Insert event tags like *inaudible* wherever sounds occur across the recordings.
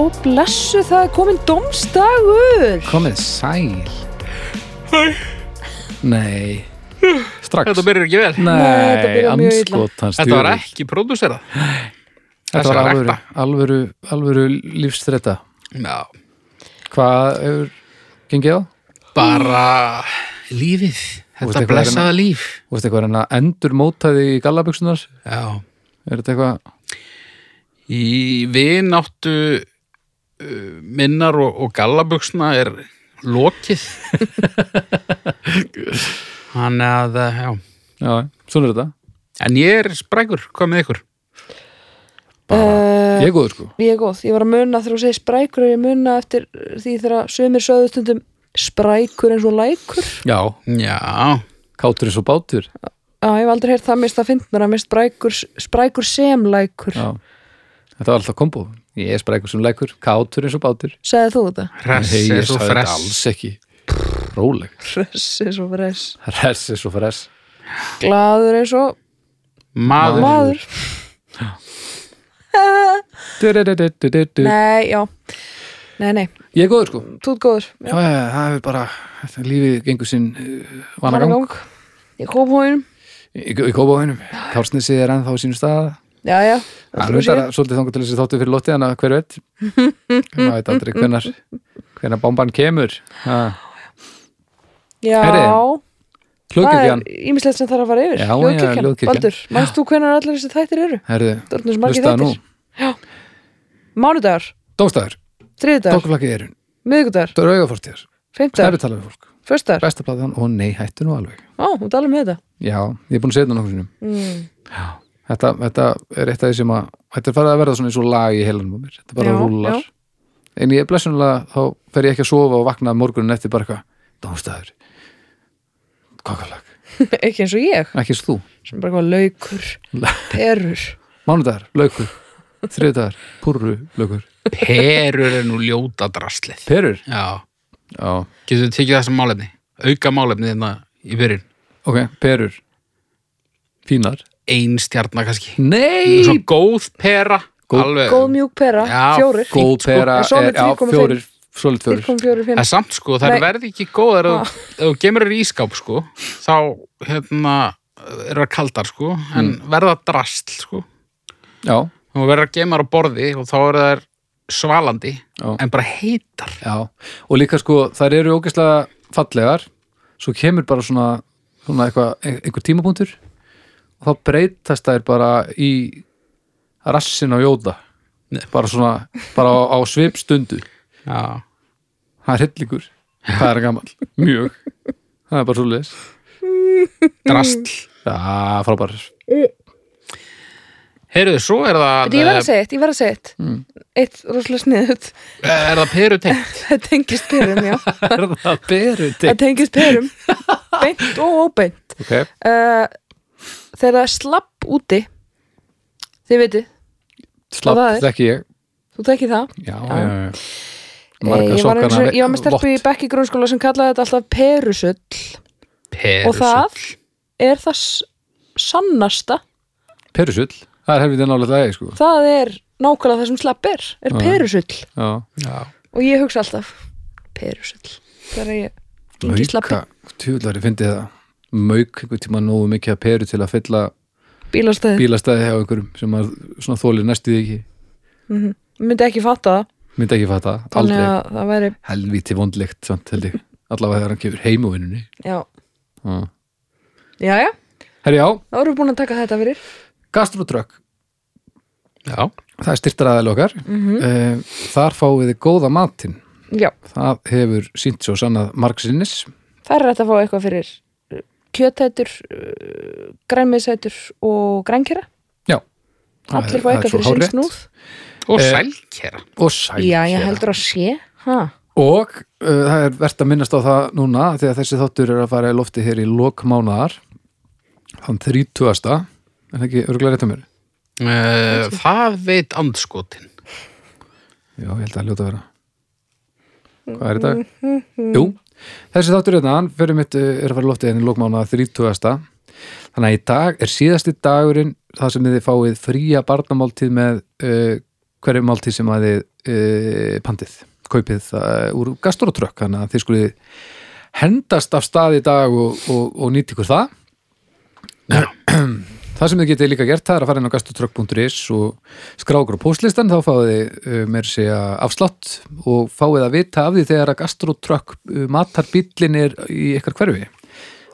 Og blessu það er komin domstagur Komið sæl Nei Strax Þetta byrjar ekki vel. Nei, þetta Nei, byrjar mjög illa. anskotans Þetta var ekki pródúserað. Þetta var alvöru, alvöru, alvöru lífstretta Já. Hvað hefur gengið á? Bara lífið. Þetta eitthvað blessaða líf. Þú veist eitthvað hérna endur mótaði í gallaböksunar Já. Er þetta eitthvað Í vináttu uh, minnar og, og gallabuxna er lokið. *laughs* Þannig að, uh, já. Já, svona er þetta En ég er sprækur, hvað með ykkur? uh, Ég er góður sko Ég er góð, ég var að muna þegar þú segir sprækur er ég muna eftir því þegar sömur sögðu stundum sprækur eins og lækur Já, Já. kátur eins og bátur Já, ég hef aldrei heyrt það mist að finnst mér að mist sprækur, sprækur sem lækur Já Þetta var alltaf kombo Ég er sprækur sem lækur, kátur eins og bátur. Segði þú þetta? Hress Nei, er ég svo sagði þetta fress. alls ekki. Róleg. Hress eins og fress. Hress er svo fress. Glaður eins og Maður. maður. Du-du-du-du-du-du. Nei, já. Nei, nei, Ég er góður sko. Þú ert góður. Já, já, já, það er bara lífið gengur sinn uh, vanagang. Ég kom hóinum í, í kópáinum Kálsnesi er ennþá á sínu stað Já, já, Það er svolítið þangar til þessi þáttu fyrir lótti en að hver veit? Maður veit aldrei hvenar hvenar bomban kemur. Ha, Já, Heyrðu, það Hljóðkirkjan, er ímislegt sem þarf að fara yfir. Já, já, Hljóðkirkjan, hljóðkirkjan. Baldur, manst þú hvenær allir þessi þættir eru? Það er margir hlustaðu nú. Þættir Mánudagur, Dómstæður, þriðudagur, tókuflakki erun miðgudagur, Draugafortíðar, fimmtudagur, stærri tala við fólk. Föstudagur. Besta platan og nei, hættu nú alveg. Ó, þú talar með þetta. Já, ég er búin að segja þetta nokkuð sinnum mm. Þetta, þetta er eitt af því sem að þetta er farið að verða svona eins og lag í heilanum á mér þetta bara Já, rúlar já. en ég er blessunlega, þá fer ég ekki að sofa og vakna morgunin eftir bara eitthvað Dómstæður Kokalag, *laughs* Ekki eins og ég, ekki eins og þú sem bara eitthvað laukur, *laughs* perur Mánudagar, laukur Þriðdagar, púrru, laukur Perur er nú ljóta drastlið. Perur? Já. Já, Getur þú tekið þessum málefni? Auka málefni hérna í byrjun. ok, perur Fínar Ein stjarnar kannski. Nei! Svo góð pera. Alveg. Góð mjúk pera, Já, fjórir Góð pera En solid er, já, 3,5. fjórir Solid fjórir 4,45 Það er samt sko, það er verði ekki góðar ef Ah. ef þú gemur þér í ískáp sko, þá hérna er það kaldar sko, en verða drastl sko. Já, Þú verður að gema þær á borði og þá er það svalandi, Já. en bara heitar. já Og líka sko, þær eru ógeðslega fallegar Svo kemur bara svona Svona eitthvað, einhver tímapunktur þá breytast þær bara í Rassin á jóta. Nei. Bara svona, bara á, á svipstundu. Já. Það er hillingur Það er gamall, mjög. Það er bara svo leis Drastl. Já, frábær. Heyrðu, svo er það, Ég verð að segja eitt, ég verð að segja eitt. Mm. Eitt rosalega sniðut eh, *laughs* *laughs* er það peru tengt? Það tengist perum, já. Er það beru Það tengist perum. Beint og óbeint. Ok, uh, Þegar það er slapp úti Þið veitir, slapp, það er. þekki ég. Þú tekið það? Já, Já. já, já. Eh, Marga ég, sokkana ég var með stelpu í vott. bekk í grunnskóla sem kallaði þetta alltaf perusull. Peru og það er það sannasta. Perusull, það er helvítið nálega það sko. Það er nákvæmlega það sem slapp er er perusull. Já, Já. og ég hugsa alltaf perusull. Þegar ég gengi slappi tjúðlari fyndi það Mauk einhvern tíma nógu mikið að peru til að fylla bílastæði, bílastæði hjá einhverjum sem að svona þólir næstuði ekki. Mm myndi ekki fatta það. Myndi ekki fatta, þannig aldrei. að það væri helvíti vondlegt samt held ég. Allavega þegar hann kemur heim úr vinnunni. Já, Já. já, já, Herri já, þá erum við búin að taka þetta fyrir. Gastrotrökk Já. það er styrtaraðal okkar. Mm þar fáið þið góða matinn. Já, það hefur sínt svo sannað margsinnis. Það er hægt að fá eitthvað fyrir kjötætur uh, grænmiðsætur og grænkera já allir fá er eitthvað fyrir sinn hárrétt. snúð Og Eh, sælkera. og sæl já, ég heldur að sé ha. Og uh, það er verðt að minnast á það núna þegar þessi þáttur er að fara í lofti hér í lokmánaðar þann 30. er það ekki örgulega rétt að mér? Uh, það veit andskotin. Já, ég held að það hljóta að vera Hvað er þetta? Jú, þessi þáttur hérna hann fyrir mitt uh, er að fara í lofti hérna í lokmánaðar 30. Þannig að í dag er síðasti dagurinn það sem þið fáið fría barnamáltíð með uh, hverju máltíð sem að þið uh, pandið, kaupið uh, úr gastrotrökk, þannig að þið skulið hendast af stað í dag og, og, og nýtt ykkur það Já. *clears throat* Það sem þið getið líka gert, það er að fara inn á gastrotrökk.is og skrá okkur á póstlistan, þá fáið þið uh, meir segja afslátt og fáið að vita af því þegar að gastrotrökk uh, matar bíllinn er í ykkar hverfi.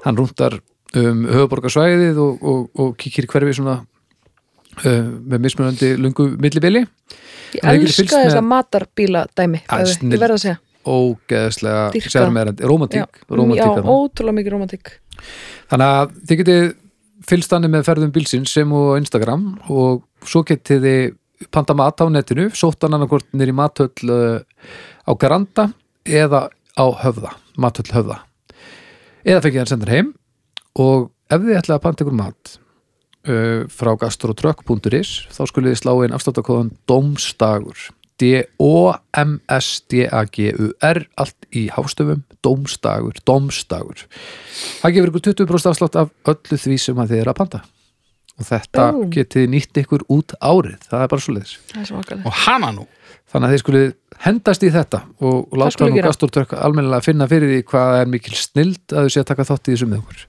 Hann rúndar um höfuborgarsvæðið og, og, og kíkir hverfi svona uh, með mismunandi lungu millibili. Ég er elska með- þessa matarbíla dæmi Ja, ég snill. verð að segja. Ógeðslega sérmerandi, rómatík, já, rómatík já, ótrúlega mikið romantík Þannig að þið getið fylgst þannig með ferðum bílsins sem og Instagram og svo getið þið panta mat á netinu, sótt hann annarkvort nýr í matöll uh, á Garanda eða á Höfða, matöll Höfða. Eða fengið hann sendur heim og ef þið ætlaði að panta ykkur mat uh, frá gastrotrökk.is þá skulið þið slá inn afstáttakóðan Dómstagur D-O-M-S-D-A-G-U-R allt í hástöfum, Dómstagur Dómstagur það gefur ykkur 20% afslátt af öllu því sem að þið er að panta og þetta Búm. getið nýtt ykkur út árið það er bara svo leiðis er Og hana nú. þannig að þið skulið hendast í þetta og láta nú gera. gastrotrökk almennilega finna fyrir því hvað er mikil snild að þau sé að taka þátt í þessu með okkur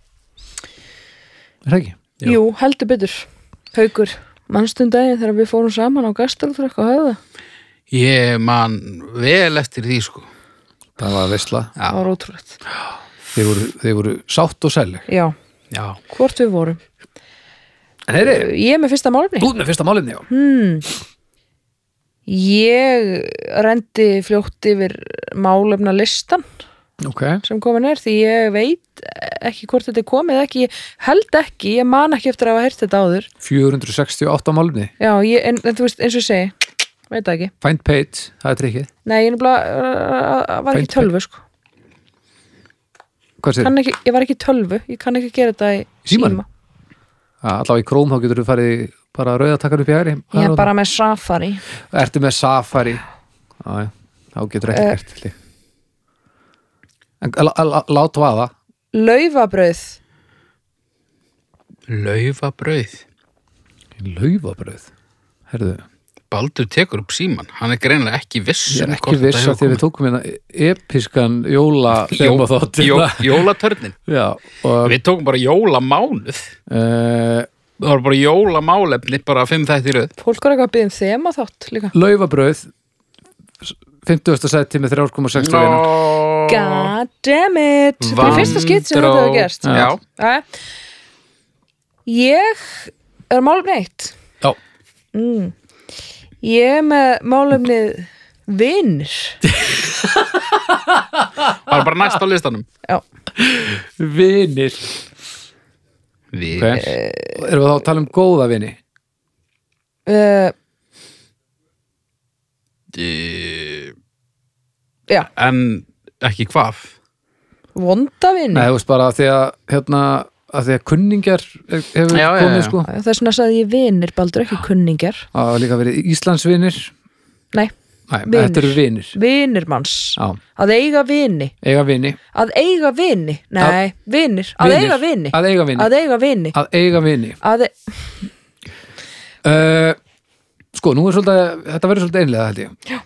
er það ekki? Já. Jú, heldur betur Haukur, mannstundaginn þegar við fórum saman á gastaltrökk á höfða Ég man vel eftir því, sko. það var veistla, Já. það var ótrúlegt. Þeir voru, þeir voru sátt og sælig Já, Já. hvort við vorum. En heyri, Ég er með fyrsta málefni. Þú ert með fyrsta málinni já. Hmm. Ég rendi fljótt yfir málefna listan ok, sem komin er því ég veit ekki hvort þetta er komið eða ekki, ég held ekki, ég man ekki eftir að hafa heyrt þetta áður. 468 málinni Já, ég, en, en þú veist, eins og ég segi veit það ekki, find page, það er trikkið. Nei, ég nefnilega uh, var ekki í Find tölvu, sko. Hvað sér, kann ekki, ég var ekki í tölvu, ég kann ekki gera þetta í Símanum? allavega í Chrome þá getur þú farið bara að rauða takkar upp í hægri. Ég er bara með Safari. Ertu með Safari? Já, já, þá getur ekki Eh. gert til en lá- lá- lát vaða. Laufabrauð. Laufabrauð. laufabröð herðu, Baldur tekur upp síman. Hann er greinilega ekki viss. ég er um ekki viss að því að við tókum hérna episkan jóla *laughs* Jó, jólatörnin. *laughs* já, og Við tókum bara jólamánuð. uh, Það var bara jólamálefni, bara fimm þættir röð. Fólk var eitthvað að byggja um þema þátt líka laufabröð 50. seti með 3,6 no. God damn it Þetta er fyrsta skipt sem þetta hefur gerst Já. Æ. Ég er málefni eitt já, mm. Ég er með málefnið vinnir Það var bara næst á listanum. Já, vinir Við. okay. erum við þá að tala um góða vini uh, Eh, já En ekki hvað? vonda Nei, vinnir þú veist bara því að hérna, að því að kunningjar hefur Já, já, komið já. sko. Þess vegna sagði ég vinnir, baldur ekki kunningjar. Að hafa líka verið Íslandsvinir. Nei, Nei, Vinir. þetta eru vinir. vinnir manns. Já, Að eiga vini. Eiga vini. Að eiga vini. Nei, vinnir Að Vinir. eiga vini. Að eiga vini. Að eiga vini. Að eiga vini. Að e uh, Sko, nú er svolítið þetta verður svolítið einlega held ég. Já.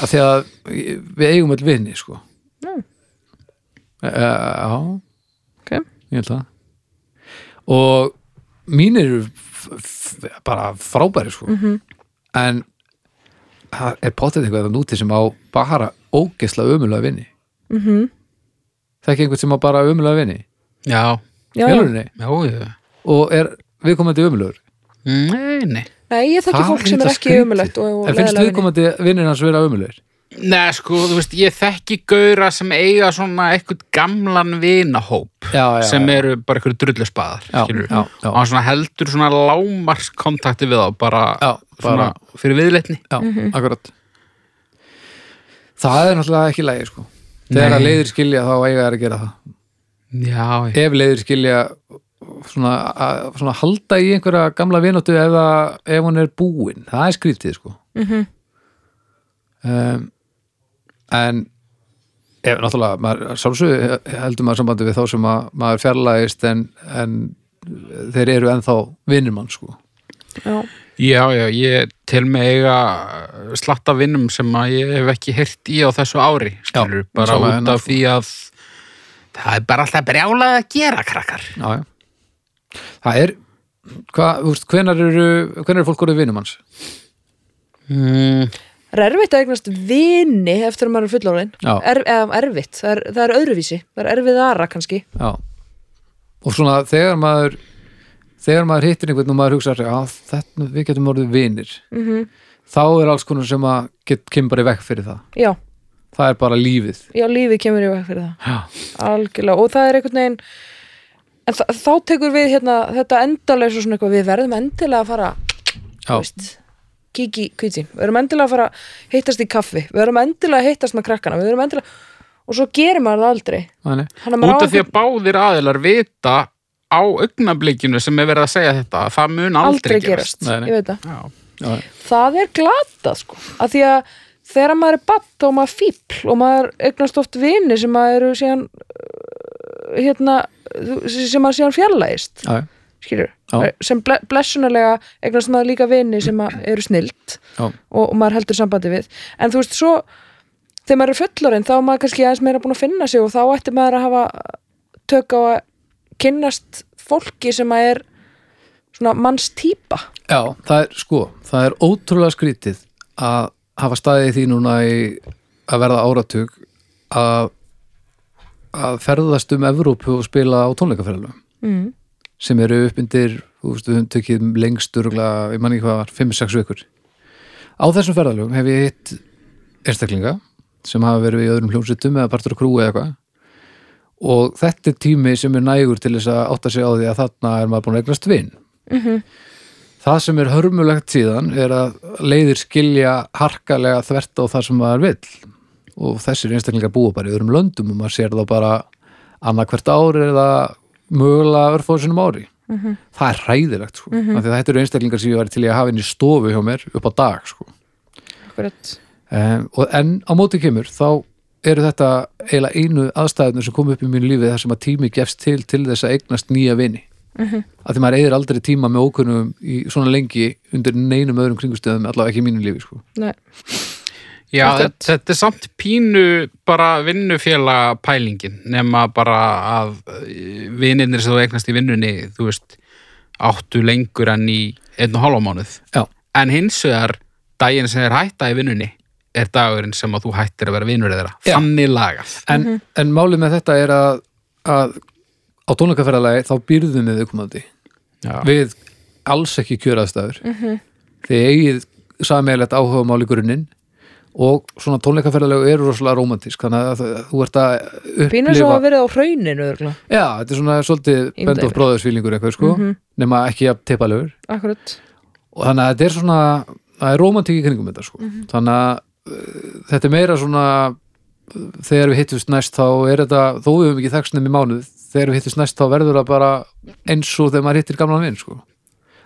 að því að við eigum öll vini sko. Já. uh, Já. Ég held það. Og mínir eru bara frábæri sko. Mhm. en það er potið eitthvað það núti sem á bara ógesla ömulega vini. Mm það er ekki einhvern sem á bara ömulega vini? Já, Já, já. já, já. og er viðkomandi ömulegur Nei, nei. Nei, ég þekki fólk sem er ekki og en finnst viðkomandi vinnir hans vera ömulegir Nei, sko, þú veist, ég þekki gaura sem eiga svona eitthvað gamlan vinahóp já, já, sem eru bara eitthvað já, og hann svona heldur svona lámarskontakti við þá, bara, bara, fyrir viðleitni. já, Mhm. akkurat. Það er náttúrulega ekki lægi sko. Þegar að leiðir skilja þá eiga þær að gera það. Já, ef leiðir skilja svona, að, svona halda í einhverja gamla vinóttu ef, að- ef hún er búin. Það er skrítið sko. Mhm. um, en ef náttúrulega maður, sjálfsög heldur maður sambandi við þá sem að maður fjarlægist en, en þeir eru ennþá vinnir mann sko já, Já, já, ég til mig eiga slatta vinnum sem að ég hef ekki heyrt í á þessu ári, skilur, bara sama út hérna, af því að það er bara alltaf brjálað að gera, krakkar. já, já. það er hvað, þú veist, hvenar eru hvenar er fólk orðið vinum hans Mm, það er erfitt að eignast vini eftir að maður er fullorðin er, eða erfitt, það er, það er öðruvísi. Það er erfiðara kannski. Já. Og svona þegar maður þegar maður hittir einhvern og maður hugsa að þetta, við getum orðið vinir. Mm þá er alls konar sem að kemur bara í vekk fyrir það. Já, það er bara lífið. Já, lífið kemur í veg fyrir það. Algjörlega, og það er einhvern veginn en þá tekur við hérna þetta endalega svo svona eitthvað, við verðum endilega að fara já, þú veist, kíki kvíti, við verðum endilega að fara að hittast í kaffi, við verðum endilega að hittast með krakkana, við verðum endilega og svo gerir maður það aldrei. Út af því að báðir aðilar vita á augnablikinu sem er verið að segja þetta, að það mun aldrei, aldrei gerast, Nei, nei. ég veit það. Já. já, það er glatað sko. Af því að þegar maður er batt og maður fíbl og maður eignast oft vini sem maður eru síðan uh, hérna sem maður síðan fjarlægist já, skilur, Já. sem ble blessunarlega eignast maður líka vini sem eru snilt og, og maður heldur sambandi við. En þú veist svo þegar maður er fullorinn þá er maður kannski aðeins meira búin að finna sig og þá ætti maður að hafa tök á að kynnast fólki sem að er svona manns típa já, það er sko það er ótrúlega skrítið að hafa staðið í því núna í að verða áratug að að ferðast um Evrópu og spila á tónleikaferðalum mm. Sem eru uppindir, þú veist, við höfum tekið lengst örgulega, ég man ekki hvað var, 5-6 vikur. Á þessum ferðalögum hef ég hitt einstaklinga sem hafa verið í öðrum hljómsveitum eða partur á krúi eða eitthvað og þetta er tími sem er nægur til þess að átta sig á því að þarna er maður búin að eignast vinn. Mm Það sem er hörmulegt síðan er að leiðir skilja harkalega þvert á það sem maður vill og þessir einstaklingar búa bara í öðrum löndum og maður sér það bara annað hvert ár eða mögulega örfóðu sinum ári. Það er hræðilegt sko, því að þetta eru einstaklingar sem ég væri til að hafa inn í stofu hjá mér upp á dag sko. Um, en á móti kemur þá eru þetta eiginlega einu aðstæðinu sem kom upp í mínu lífi þar sem að tími gefst til til þess að eignast nýja vini mm -hmm. að því maður eigður aldrei tíma með ókunnum í svona lengi undir neinum öðrum kringustöðum allavega ekki í mínu lífi sko. Nei. Já, þetta, þetta er samt pínu bara vinnufélaga pælingin nema bara að vinnirnir sem þú eignast í vinnunni þú veist, áttu lengur en í einn og hálfa mánuð Já. en hins vegar daginn sem er hætta í vinnunni er dagurinn sem að þú hættir að vera vinnur þeirra Já. þannig lagað en, en málið með þetta er að, að á tónleikaferðalagi þá býrðum við viðkomandi Já. við alls ekki kjöraðstæður mm -hmm. þið eigið sammeilegt áhuga mál í grunninn og svona tónleikaferðalegu eru rosalega romantísk þannig að það- þú ert að Pínur svo upplifa að verið á hrauninu já, þetta er svona svolítið bend of feelingur eitthvað sko nema ekki að teipalegur Akkurat. Og þannig að þetta er svona það er romantík í kringum þetta sko. Þannig að uh, þetta er meira svona uh, þegar við hittust næst þá er þetta, þó við höfum ekki þekkst nefn í mánuð þegar við hittust næst þá verður það bara eins og þegar maður hittir gamlan vinn sko.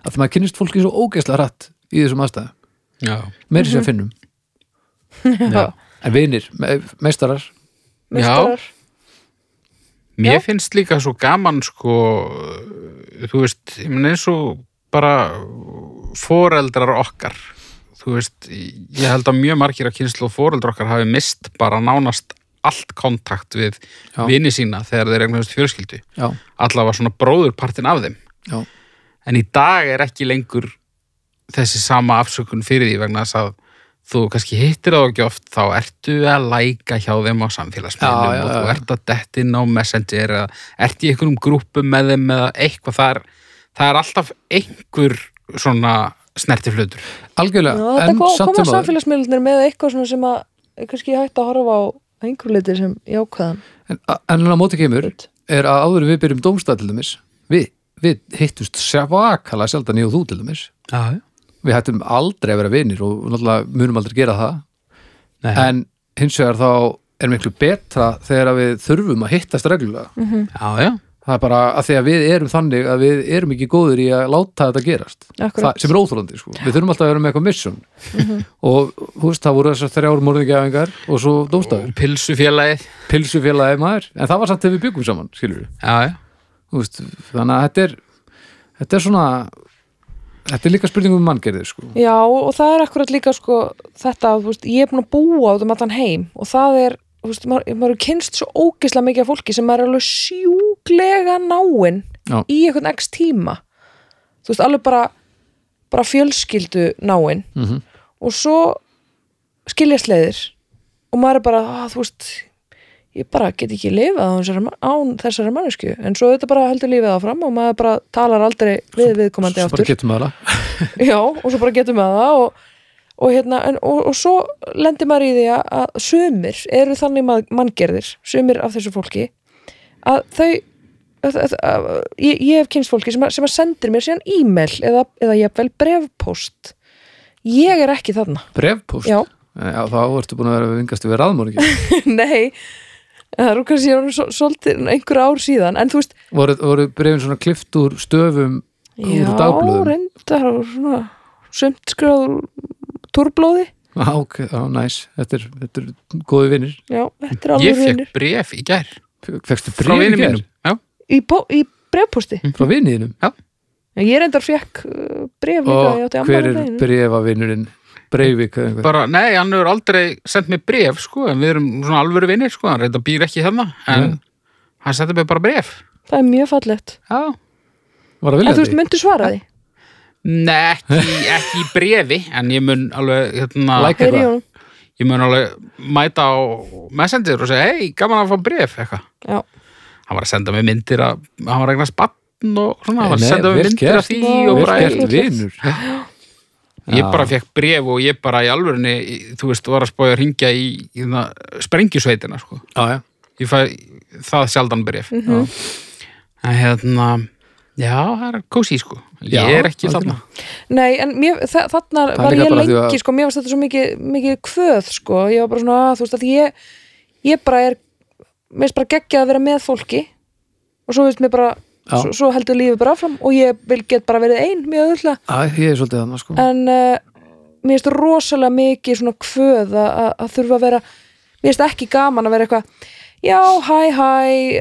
Að því maður kynnist fólki svo ógeðslega hratt í þessum aðstæðum, Já. meiri sem finnum. Já. En vinir, me meistarar? Meistarar. Mér Já. finnst líka svo gaman sko, þú veist, ég menn eins og bara foreldrar okkar. Þú veist, ég held að mjög margir að kynslu og foreldrar okkar hafi mist bara nánast allt kontakt við Já. vini sína þegar þeir eignast fjölskyldu. Já, allavega svona bróðurpartin af þeim. Já, en í dag er ekki lengur þessi sama afsökun fyrir því vegna þess að þú kannski hittir þá ekki oft þá ertu að læka hjá þeim á samfélagsmiðlum og þú já. ert að detta inn á messenger eða ert í einhverjum grúpum með þeim eða eitthvað. Það er, það er alltaf einhver svona snertiflutur algjörlega Já, en kom, koma áður samfélagsmiðlunir með eitthvað svona sem að kannski hægt að horfa á einhver leiti sem jákvæðan. En, en á móti kemur er að áður við byrjum dómstæð til dæmis við, við hittust svakalega sjaldan ég og þú til dæmis. Já, við hættum aldrei að vera vinir og náttúrulega munum aldrei gera það. Nei. en hins vegar þá er miklu betra þegar við þurfum að hittast reglulega. Já, já. það er bara að því að við erum þannig að við erum ekki góður í að láta þetta gerast. Það, sem er óþólandi sko. við þurfum alltaf að vera með eitthvað mission og þú veist það voru þessar þrjár morðingjafingar og svo dómstafur Og pilsufélagið. Pilsufélagi maður, en það var samt þegar við byggum saman skilur við, Já, veist, þannig að þetta er þetta er svona þetta er líka spurning um manngerðir sko. Já, og það er akkurat líka sko þetta, þú veist, ég er búin að búa út um allan heim og það er, þú veist, maður, maður kynst svo ógislega mikið af fólki sem er alveg sjúglega náinn í einhvern x tíma. Þú veist, alveg bara bara fjölskyldu náinn. Mm og svo skiljast leiðir og maður er bara, að, þú veist ég bara get ekki lifað án þessari mannesku, en svo þetta bara heldur lífið áfram og maður bara talar aldrei við viðkomandi aftur. getum maður það. *laughs* Já, og svo bara getum við það og, og, hérna, en, og, og svo lendir maður í því að, sumir eru þannig mað- manngerðir, sumir af þessu fólki að þau að, að, að, ég, ég hef kynst fólki sem að, sem að sendir mér síðan e-mail eða, eða jafnvel brefpost ég er ekki þarna. Brefpost já, Já, þá ertu búin að vera vingast við raðmóringi *laughs* nei það eru kannski orðin svo- svolítið einhver ár síðan, en þú veist voru, voru brefin svona klift úr stöfum úr já, dagblöðum reyndar og svona sumt skráður túrblóði. Ah, ok, næs, þetta er, þetta er góði vinnir já, þetta er Ég fekk bref í gær. Fekstu frá bref í gær? í, í brefposti frá vinniðinum Já, ég reyndar fekk uh, bref líka, og ég átti hver er brefavinnurinn Breivik eða einhver bara, nei, hann hefur aldrei sendt mér bref, sko, en við erum svona alvöru vinnir, sko, hann reynda býr ekki hérna, en Nei. hann setti mér bara bref. Það er mjög fallegt Já. var það En þú veist, viljandi? myndu svara því Nei, ekki, ekki í brefi, en ég mun alveg, hérna, Like Heyri eitthvað honum. ég mun alveg mæta á Messenger og segja, hei, gaman að fá bref, eitthvað. Já, Hann var að senda mér myndir að, hann var að regna spann og svona, hann var að Nei, senda mér vel myndir gert. af því Vá, og vel bara, gert vinur *gasps* ég bara fekk bref og ég bara í alvörinni, þú veist, var að spója að ringja í, í það, sprengjusveitina, sko. já, já, Ég fæ það sjaldan bref. Mhm. En hérna, já, það er kósi, sko. Ég er ekki þarna. nei, en mér, þa þarna er var ég lengi, að- sko, mér varst þetta svo mikið, mikið kvöð, sko, ég var bara svona, að, þú veist, að ég, ég bara er, mér finnst bara geggjað að vera með fólki og svo veist mér bara. Svo, svo heldur lífið bara áfram og ég vil get bara verið ein, mjög öðvöldlega, er sko. En uh, mér finnst rosalega mikið svona kvöð að, að, þurfa að vera mér finnst ekki gaman að vera eitthvað já, hæ, hæ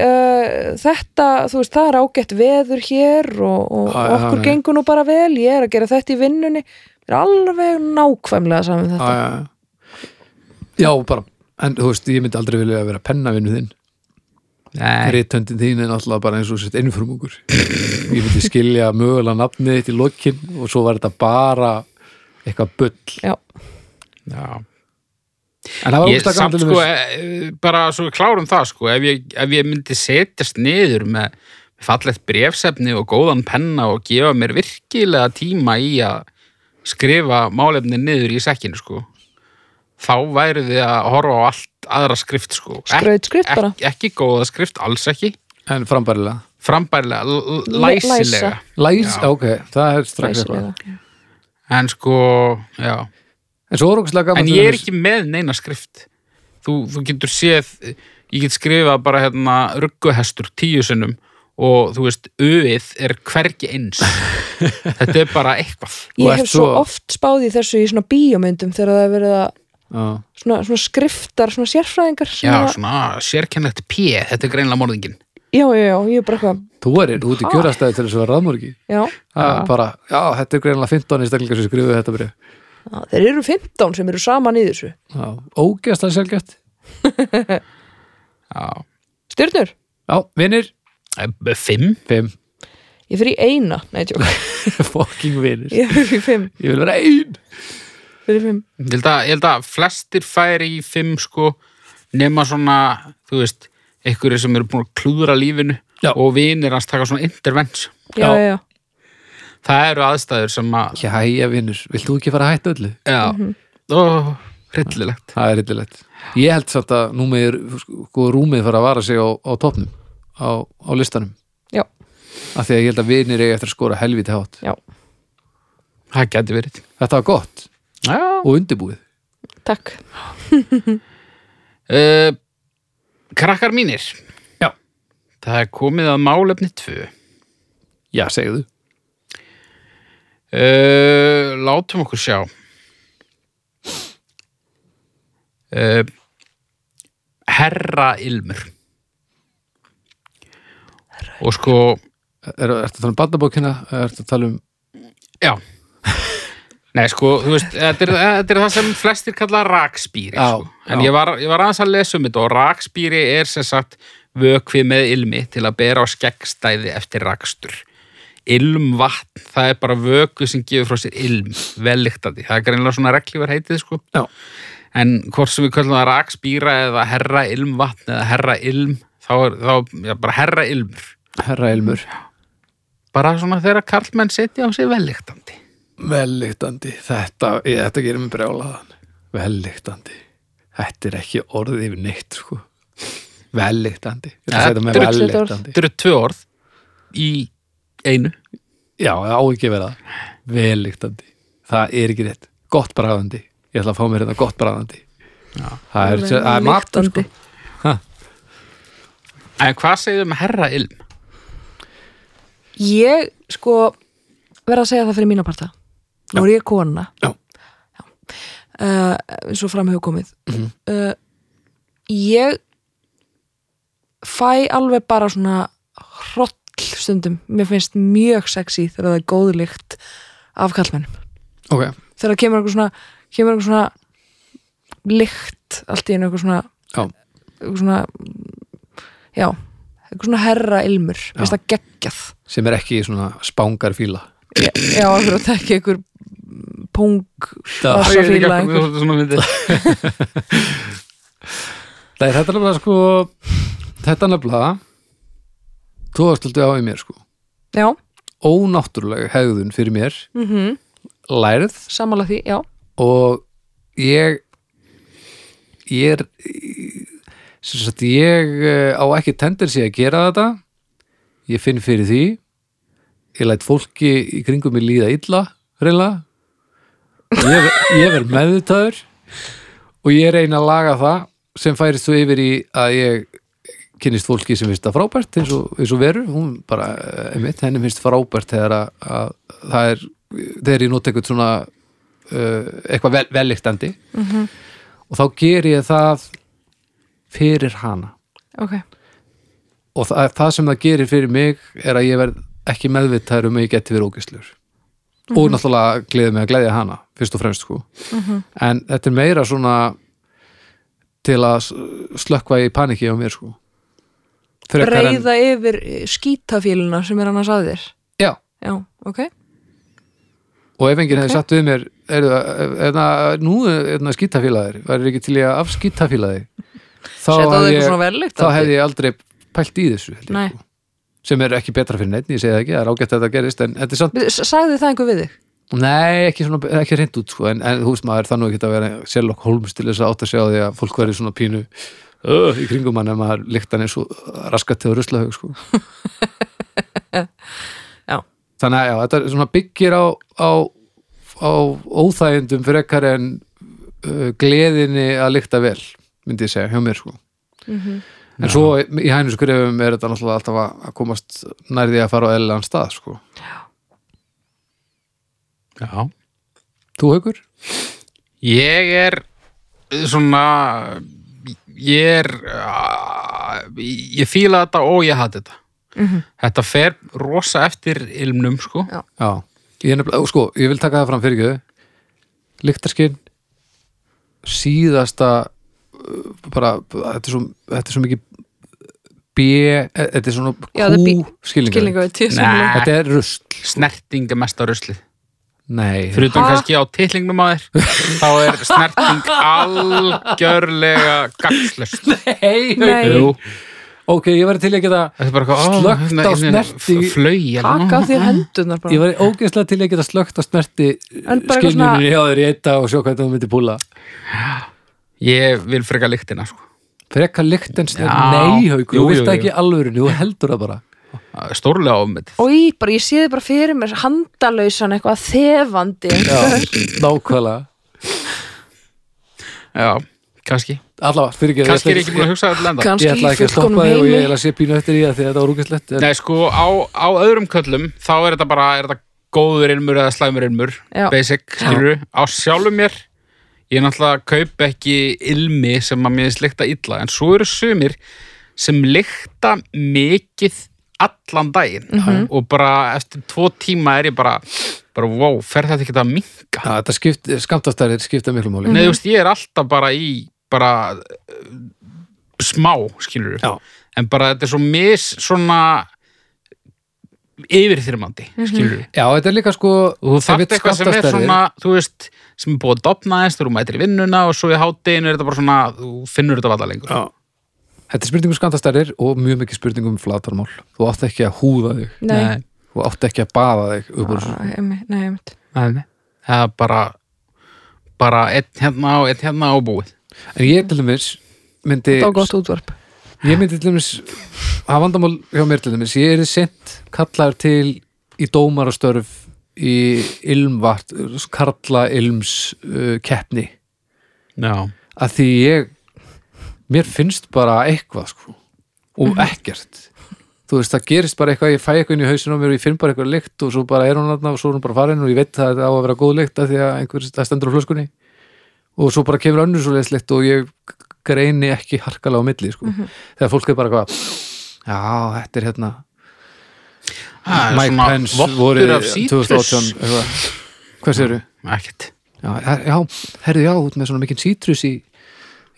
uh, þetta, þú veist, það er ágætt veður hér og, og já, okkur nei. gengur nú bara vel, ég er að gera þetta í vinnunni. Mér er alveg nákvæmlega saman já, þetta. Já, bara en þú veist, ég myndi aldrei vilja vera pennavinnu þinn Nei, Ritöndin þín er náttúrulega bara eins og sett innfrumungur ég myndi skilja mögulega nafnið þitt í lokin og svo var þetta bara eitthvað bull. Já, já. en það var Ég ógstlega samt sko, e, bara svo klárum það sko, ef ég, ef ég myndi setjast niður með fallegt brefsefni og góðan penna og gefa mér virkilega tíma í að skrifa málefni niður í sekkinu sko, þá væri þið að horfa á allt aðra skrift sko. Skrautskrift Ek- bara. Ekki, ekki góða skrift, alls ekki. en frambærilega Frambærilega, l- l- Læ- læsilega. Læs, Já. ok, það er strax eitthvað læsilega En sko, já. en svo er ógstlega gaman En til ég er dæmis- ekki með neina skrift þú, þú getur séð ég get skrifað bara hérna rugguhestur tíu sinnum og þú veist, auðið er hvergi eins *laughs* þetta er bara eitthvað ég ert hef svo svo- oft spáð í þessu í svona bíómyndum þegar það er verið að Já. svona, svona skriftar, svona sérfræðingar sem já, að- svona sérkennlegt P, þetta er greinlega morðingin já, já, já, ég er bara eitthvað þú er út í kjörastæði til þess að vera raðmörgi já, það er bara, já, þetta er greinlega 15 einstaklingar sem skrifuðu þetta bref Já, þeir eru 15 sem eru saman í þessu. Já, ógeðslega sjálfgætt já, Stjörnur, já, vinnir, fimm. 5 ég fyrir í eina. Nei, tjók, *laughs* fucking vinnir ég fyrir í fimm. Ég vil vera ein Fyrir fimm ég held, að, ég held að flestir færi í fimm sko nema svona, þú veist einhverju sem eru búin að klúðra lífinu Já. og vinir hans taka svona intervents Já, Já. já, já, það eru aðstæður sem að Jæja, vinnur, vilt þú ekki fara að hætta öllu? já, ó, hryllilegt Það er reyndilegt. Ég held samt að nú með sko, rúmið fara að vara sig á, á topnum, á, á listanum. já, Af því að ég held að vinir eiga eftir að skora helviti hátt. já, það geti verið Þetta var gott já og undirbúið. takk Uh, *laughs* krakkar mínir Já. Það er komið að málefni tvö Já, segðu. uh, Látum okkur sjá uh, Herra Ilmur Og sko Er, ertu að tala um barnabókina? eða Ertu að tala um... Já. Nei, sko, þú veist, þetta er, þetta er það sem flestir kalla rakspýri, sko. En ég var, ég var aðeins að lesa um þetta og rakspýri er sem sagt vökvi með ilmi til að bera á skeggstæði eftir rakstur. Ilmvatn, það er bara vökvi sem gefur frá sér ilm, velliktandi. Það er greinlega svona reglívar heitið, sko. Já. En hvort sem við köllum það rakspýra eða herra ilmvatn eða herra ilm, þá er þá, já, bara herra ilmur. Herra Elmur Bara svona þegar karlmenn setja á sig velliktandi. Velliktandi, þetta, ég, þetta gerir mig brjálaðan. Velliktandi Þetta er ekki orðið yfir neitt sko. Velliktandi þetta með Þetta er- velliktandi Þetta eru tvö orð í einu. Já, það á ekki að vera það. Velliktandi, það er ekki rétt. Gott bræðandi, ég ætla að fá mér hérna gott bræðandi Já. Það er, það er matur sko. En hvað segir um herra ilm? Ég, sko, verð að segja það fyrir mína parta. Nú er ég kona. Já. Já. Uh, eins og fram hefur komið. Mhm. uh, ég fæ alveg bara svona hroll stundum. Mér finnst mjög sexy þegar það er góð lykt af kallmennum. Ok, Þegar kemur eitthvað svona, kemur eitthvað svona lykt allt í einu eitthvað svona, já, eitthvað svona, já, eitthvað svona herra ilmur. Finnst það geggjað. sem er ekki svona spángar fíla Já, já, akkur að tekja einhver pung af hverju myndið. *laughs* Nei, þetta er nefnilega sko Þetta er nefnilega Þú varst alltaf á í mér sko. Já, Ónáttúrulega hegðun fyrir mér. Mm Lærið sammála því, já. Og ég ég er sem sagt ég eh, á ekki tendensi að gera þetta. Ég finn fyrir því ég læt fólki í kringum mig líða illa reyna ég, ég verð meðvitaður og ég reyna að laga það sem færist svo yfir í að ég kynnist fólki sem finnst það frábært eins og, eins og veru, hún bara eh, einmitt, henni finnst frábært þegar að, að það er, þegar ég nota eitthvað svona uh, eitthvað vel, velliktandi Mhm. og þá ger ég það fyrir hana. Ok, og það, það sem það gerir fyrir mig er að ég verð ekki meðvitaður um að ég geti verið ógislur og náttúrulega gleði mig að gleðja hana fyrst og fremst sko. En þetta er meira svona til að s- slökkva í paniki á mér sko. Frekar en- yfir skítafíluna sem er annars að þér? Já, Já, ok. Og ef enginn hefði Ok. sagt við mér er, er, nú er skítafílaðir væri ekki til ég að afskítafílaði þá, það hefði eitthvað ég, þá hefði ég aldrei pælt í þessu Nei. sko. Sem er ekki betra fyrir neitt, ég segi það ekki, það er ágætt að þetta gerist en þetta er samt, Sagði það einhver við þig? nei, ekki, svona, ekki reynd út sko, en, en þú veist maður þannig ekki að vera Sherlock Holmes til þess að átt að sjá því að fólk verið svona pínu uh, í kringum hann ef maður líkt hann eins og raskat til ruslahaug sko. *laughs* Já. þannig að já, þetta svona byggir á, á, á óþægindum frekar en uh, gleðinni að lykta vel myndi ég segja, hjá mér sko Mhm. En svo í hægnu skrifum er þetta náttúrulega alltaf að komast nærði að fara á eðlilegan stað sko Já. þú haukur? Ég er svona ég er ég fíla þetta og ég hati þetta Mhm. þetta fer rosa eftir ilmnum sko Já. Já, ég, nefnilega- sko, ég vil taka það fram fyrir ekki lyktarskinn síðasta bara, þetta er svo, þetta er svo mikið B, e- þetta er svona Já, er Q skilningar. Þetta er rusl. Snerting er Nei, fyrir utan Ha? kannski á titlingnum á þér þá er snerting *laughs* algjörlega gagslust nei, Nei. Ok, ég var til að geta Slökkt á hérna, hérna, snerti- flöy Taka þér hendunar Ég bara var ógeðslega til að geta slögt að snerti skinnunni hjá þér í eitt dag og sjá hvernig þú myndi púla ég vil freka lyktina sko. Frekka lykt en snert, Já. nei haukur, Jú, þú vilt ekki alvörinu, þú heldur það bara. Stórlega ofmyndið Og í, bara, ég sé þið bara fyrir mér handalausan eitthvað þefandi Já, nákvæmlega. Já, kannski, Allavega, fyrir ekki kannski er ég ekki búin að hugsa þetta lenda Kannski Ég ætla ekki að stoppa þig og ég er að sé pínu eftir í það því að þetta var rúkislegt en... Nei, sko, á, á öðrum köllum þá er þetta bara, er þetta góður ilmur eða slæmur ilmur, basic skilur, á sjálfum mér ég náttúrulega kaup ekki ilmi sem að mér slikta illa, en svo eru sumir sem lykta mikið allan daginn. Mhm. og bara eftir tvo tíma er ég bara bara, wow, fer þetta ekki að minka Já, þetta skipt, skamtastærir skipta miklu máli. Nei, þú veist, ég er alltaf bara í bara uh, smá, skilur Já. en bara þetta er svo mis svona yfirþyrmandi, skilur Já, þetta er líka sko þú þarft eitthvað sem er svona þú veist, sem er búið að dopna þess þú mætir í vinnuna og svo í hátteginu er þetta bara svona þú finnur þetta valla lengur. Já. Þetta er spurning um skamtastærir og mjög mikið spurning um flatarmál. Þú átt ekki að húða þig. Nei, Þú átt ekki að baða þig upp úr þessu. Ah, einmitt, nei, einmitt. Nei, nei. það er bara bara einn hérna og einn hérna og búið. En ég til dæmis myndi Það var gott útvarp Ég myndi til dæmis að vandamál hjá mér til dæmis. Ég er sent kallar til í dómarastörf í ilmvart karla ilms uh, keppni. Já, að því ég mér finnst bara eitthvað sko. Og ekkert. Þú veist það gerist bara eitthvað, ég fæ eitthvað inn í hausinu á mér og ég finn bara eitthvað lykt og svo bara er hún þarna og svo er hún bara farin og ég veit að þetta á að vera góð lykt af því að einhver það stendur á flöskunni. Og svo bara kemur önnur svo leyslykt og ég greini ekki harkalega á milli sko. þegar fólk er bara eitthvað já, þetta er hérna er Mike Pence voru af sítrus 2018 eitthvað. hvað séru? Ekkert. Já, já, herðu já, út með svona mikinn sítrus í,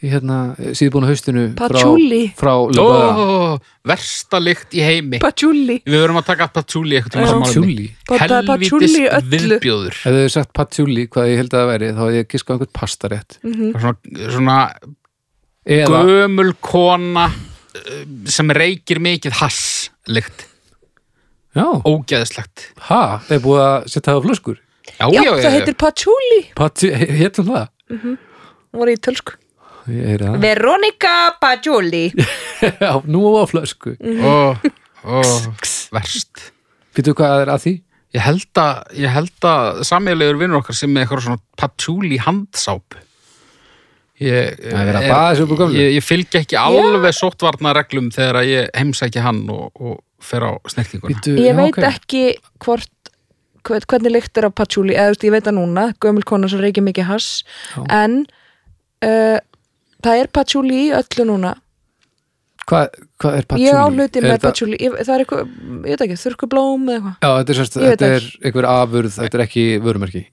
í hérna síðbúna haustinu Patchouli. frá, frá Ó, Löfbæða versta lykt í heimi. Patchouli. Við verum að taka patchouli Patchouli? öllu. viðbjóður. Ef þau hefur sagt patchouli, hvað ég held að það væri þá hefði ég giskað einhvern pastarétt. Svona, svona eða, gömul kona uh, sem reykir mikið hass lykt, já, ógeðslegt. Ha, það er búið að setja það á flöskur? Já, Já, já, það heitir Patchouli. Patsi, hétum það? Hún var í tölsku. Ég heyri það. Veronica Patchouli. *laughs* Já, nú á flösku. Ó, ó, verst. Býtu hvað er að því? Ég held að, ég held að sameigilegur vinnur okkar sem með eitthvað svona patchouli handsápu Ég, Það er verið að baða sig upp úr gömlu. ég, ég fylgi ekki alveg sóttvarnareglum þegar að ég heimsæki hann og, og fer á snertinguna. Ég já, veit ok. ekki hvort hvern- hvernig lykt er á patchouli. Eða þú veist, ég veit það núna, gömul kona sem reykir mikið hass. Já. en uh, það er patchouli í öllu núna. Hvað, hvað er patchouli? ég á hluti Er með patchouli. Ég, það er eitthvað, ég veit ekki, þurrkublóm eða eitthvað. Já, þetta er, sérst, Ég þetta er einhver afurð, þetta er ekki vörumerki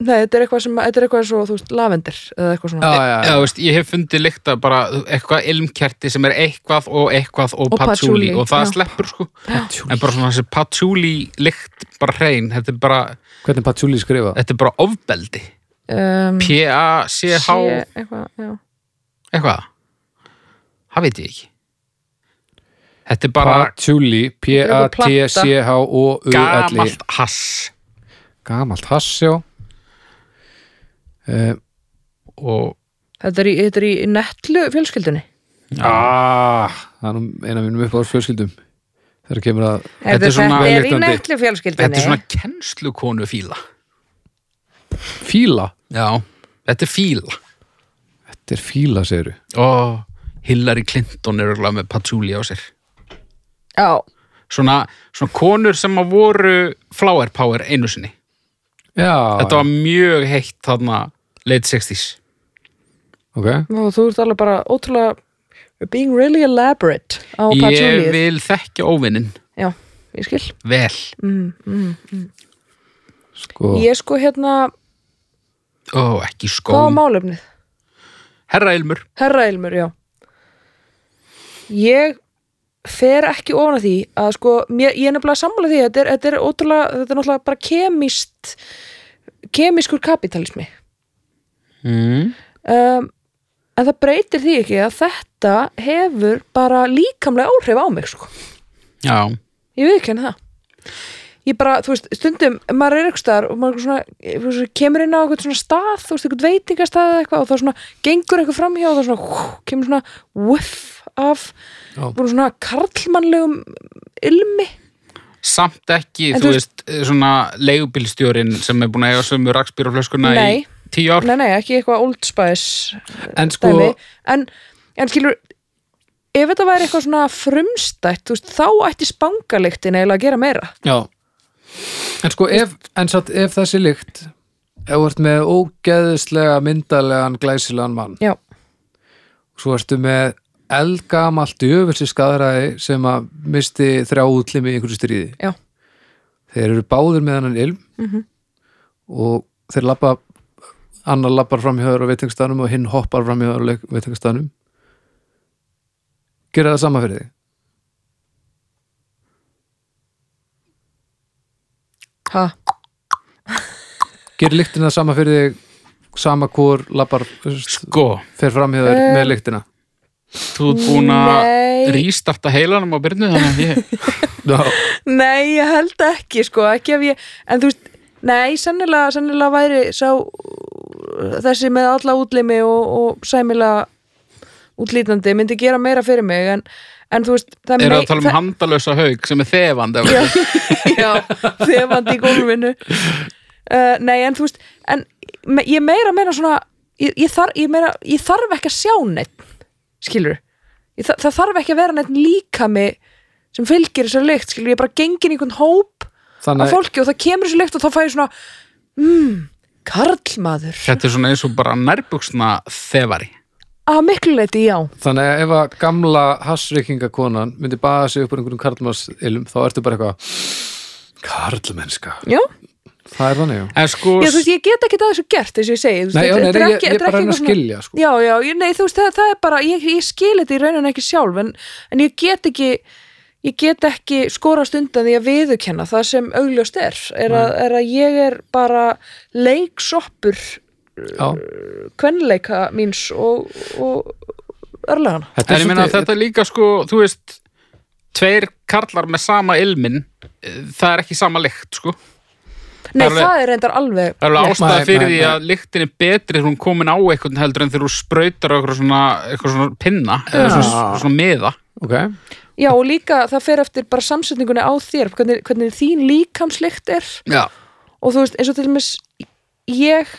Nei, þetta er eitthvað sem, þetta er eitthvað svo, þú veist, lavendir eða eitthvað svona. Já, já, Já, þú veist, ég hef fundið lykta bara eitthvað ilmkerti sem er eitthvað og eitthvað og, Og patchouli og það já. sleppur sko. Patchouli. en bara svona þessi patchouli lykt bara hrein, þetta er bara, Hvernig er patchouli skrifa? þetta er bara ofbeldi. Um, P-A-C-H sé- eitthvað, já. eitthvað? Það veit ég ekki. Þetta er bara Patchouli, P-A-T-C-H-O-U-L-I gamalt hass. Gamalt hass, já uh, og Þetta er í, þetta er í netlu fjölskyldunni? Ah, Það er nú eina af mínum upp á fjölskyldum þegar kemur að Þetta er svona- þetta er í netlu fjölskyldunni þetta er svona kennslukonu fíla. Fíla? Já, þetta er fíla. Þetta er fíla, segiru og Hillary Clinton er örugglega með patchouli á sér. Já, svona, svona konur sem að voru flower power einu sinni. Já, þetta var mjög heitt þarna late 60s ok. Og þú ert alveg bara ótrúlega being really elaborate á ég patchouli vil þekkja óvinnin Já, ég skil. Vel. Mm, mm. sko, Ég sko hérna, ó, ekki hvað var málefnið? herra Ilmur. Herra Ilmur, já. Ég fer ekki ofan að því að sko, mér, ég er nefnilega sammála því þetta er, þetta er ótrúlega, þetta er náttúrulega bara kemist kemískur kapitalismi mm. um, en það breytir því ekki að þetta hefur bara líkamlega áhrif á mig sko. já, ég við ekki það ég bara, þú veist, stundum maður er eitthvað staðar og maður svona, veist, kemur inn á eitthvað svona stað, þú veist, eitthvað veitingastað eða eitthvað og þá svona gengur eitthvað framhjá og þá svona hú, kemur svona whiff af bara svona karlmannlegum ilmi samt ekki, En þú þú veist, svona leigubílstjórin sem er búin að eiga sömu rakspýraflöskuna í. Tíu ár. Nei, nei, ekki eitthvað Old Spice En sko- dæmi. en, en skilur ef þetta væri eitthvað svona frumstætt þú veist, þá ætti spangaliktin eiginlega að gera meira. Já. En sko, ef, en satt, ef þessi lykt ef þú ert með ógeðslega myndalegan glæsilegan mann. Já, svo ertu með eldgamalt djöfulsi skadræði sem að misti þrjá útlimi í einhverju stríði. Já, þeir eru báðir með hann ilm Mhm. og þeir labba annar labbar fram hjá þér á veitingstaðnum og hinn hoppar fram hjá þér á veitingstaðnum gera það sama fyrir þig? Ha, gerir lyktina það sama fyrir þig sama hvor labbar Sko, fer fram hjá þér Eh, með lyktina? Þú ert búin að Nei. rístarta heilanum á byrnu þannig að ég *laughs* nei, ég held ekki sko, ekki ef ég, en þú veist nei, sennilega, sennilega væri sá þessi með alla útlimi og, og sæmilega útlítandi myndi gera meira fyrir mig en, en þú veist, það er að tala um það- handalösa haug sem er þefandi já, *laughs* já, þefandi í gólfinu. Uh, nei en þú veist en me, ég meira meina svona ég, ég, þar, ég, meira, ég þarf ekki að sjá neitt skilur ég, það, það þarf ekki að vera neitt líkami sem fylgir þessar lykt skilur ég bara gengin í einhvern hóp af þannig fólki og það kemur þessi lykt og þá fæ ég svona mmm, karlmaður. Þetta er svona eins og bara nærbuksna þefari. Að miklu leiti já. Þannig að ef að gamla hassrykkingakonan myndi baða sig upp úr einhverjum karlmannsilum þá ertu bara eitthvað karlmennska, já, það er þannig já. En sko, já þú veist ég get ekki það þessu gert þess að ég segi þú veist, Nei, já, nei, er ekki- ég er bara reyna að skilja sko. Já, já, ég, nei, þú veist, það, það er bara, ég, ég skil þetta í rauninni ekki sjálf, en, en ég get ekki, ég get ekki skorast undan því að viðurkenna það sem augljóst er, er, að, er að ég er bara leiksoppur Já, kvenleika míns og, og örlegana. þetta er ég meina þetta er líka sko, þú veist tveir karlar með sama ilmin eh, það er ekki sama lykt sko. Nei, alveg- það er reyndar alveg Það er alveg Nei, fyrir nei, því að lyktin er betri þegar hún er komin á eitthvað heldur en þegar þú sprautar á eitthvað svona, eitthvað svona pinna eða svona, svona miða. Ok, Já, og líka það fer eftir bara samsetningunni á þér, hvernig, hvernig þín líkamslykt er. Já, og þú veist, eins og til dæmis ég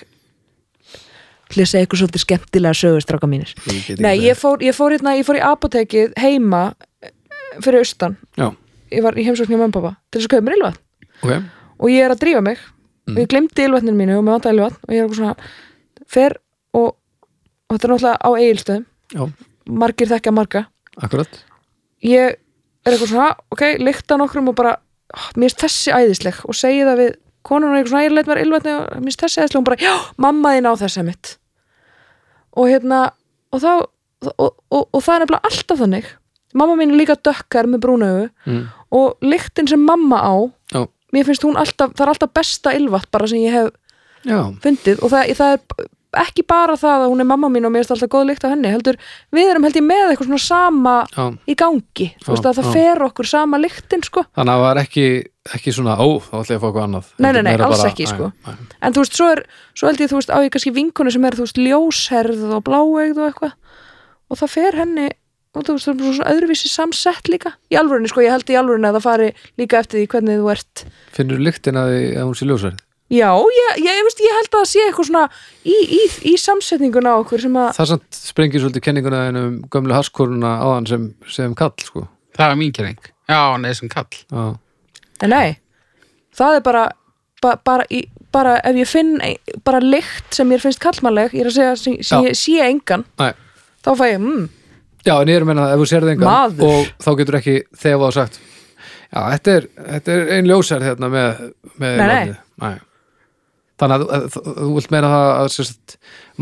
ætla ég að segja eitthvað svolítið skemmtilega sögustráka mínir? Ég Nei, ég fór, ég fór hérna, ég fór í apotekið heima eh, fyrir austan. Já, ég var í heimsókn hjá mamma og pappa til þess að kaupa mér ylvatn. Ok, og ég er að drífa mig. Og ég glemdi ylvatninu mínu og mér vantaði ylvatn og ég er eitthvað svona fer og, og þetta er náttúrulega á eigilstöðum já, margir þekka marga. Akkurat ég er eitthvað svona, ok, lykta nokkrum og bara, ah, mér finnst þessi æðisleg. Og segi það við konun og eitthvað svona, ég leit mér ylvatni og mér finnst þessi æðisleg. Og hún bara, já, mamma þín á þessi mitt og hérna og þá, og, og, og það er nefnilega alltaf þannig. Mamma mín er líka dökkar með brúnaugu mm. og lyktin sem mamma á Já, mér finnst hún alltaf, það er alltaf besta ylvat bara sem ég hef já, fundið. Og það, það er ekki bara það að hún er mamma mín og mér finnst alltaf góð lykt af henni heldur, við erum held ég með eitthvað svona sama já. í gangi, þú veist Já, að það já. fer okkur sama lyktin sko, Þannig að það var ekki, ekki svona, ó, þá ætla ég að fá eitthvað annað. Nei, nei, nei, alls bara, ekki, sko. Nei, nei. en þú veist, svo er svo held ég, þú veist, á ég kannski vinkonu sem er þú veist, ljósherð og bláeigð og eitthvað. Og það fer henni og þú veist, það er svona öðruvísi samsett líka. Í alvörinni, sko, ég held í alvörinni að það fari líka eftir því hvernig þú ert. Finnur lyktina því að hún sé ljósverð Já, ég, ég, ég, veist, ég held að það sé eitthvað svona í, í, í samsetninguna á okkur sem að Það samt sprengir svolítið kenninguna þín um gömlu haskoruna áðan sem, sem kall, sko það er mín kenning Já, nei, sem kall Já, En nei, það er bara ba, bara, í, bara ef ég finn bara lykt sem mér finnst kallmannleg ég er að segja sem, sem Já. ég sé engan Nei. þá fæ ég, mm, Já, en ég er að meina að ef þú sérði engan Maður. og þá getur ekki þegar og sagt Já, þetta er, þetta er ein ljósar hérna með, með Nei, nei. nei. Þannig að, að, að þú vilt meina það að sérst,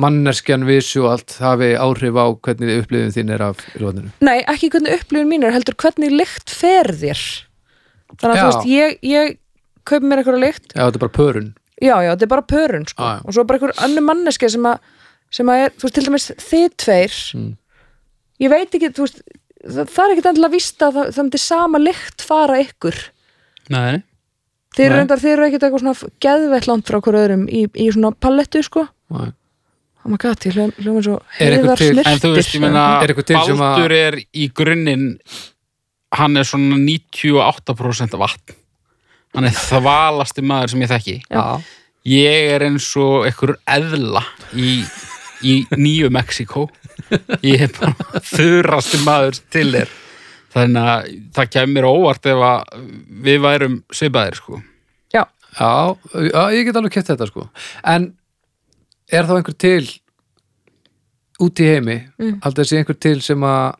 manneskjan allt hafi áhrif á hvernig upplifin þín er af ylvatninu nei, ekki hvernig upplifun mín er heldur hvernig lykt fer þér þannig að Já. þú veist, ég, ég kaupi mér eitthvað lykt, Já, þetta er bara pörun já, já, þetta er bara pörun sko. Já. og svo bara einhver annu manneski sem að, sem að er, þú veist, til dæmis þið tveir Mm. ég veit ekki, þú veist það, það er ekkert endilega víst að það, það myndi sama lykt fara ykkur Nei, Þeir eru Nei. reyndar, þeir eru ekkert eitthvað svona geðveitt langt frá okkur öðrum í, í svona palettu sko. Nei. oh my god, ég hljóðum Er eitthvað heiðar snirtir en þú veist, ég meina Er eitthvað til sem að- Baldur er í grunninn hann er svona 98% vatn. Hann er þvalasti maður sem ég þekki. Já, ég er eins og einhver eðla í, í nýju Mexíkó. Ég er bara *laughs* þurrasti maður til þér þannig að það kemur óvart ef að við værum svipaðir sko. Já, já, já, ég get alveg kett þetta sko. En er þá einhver til út í heimi? Mm. haldið þessi einhver til sem að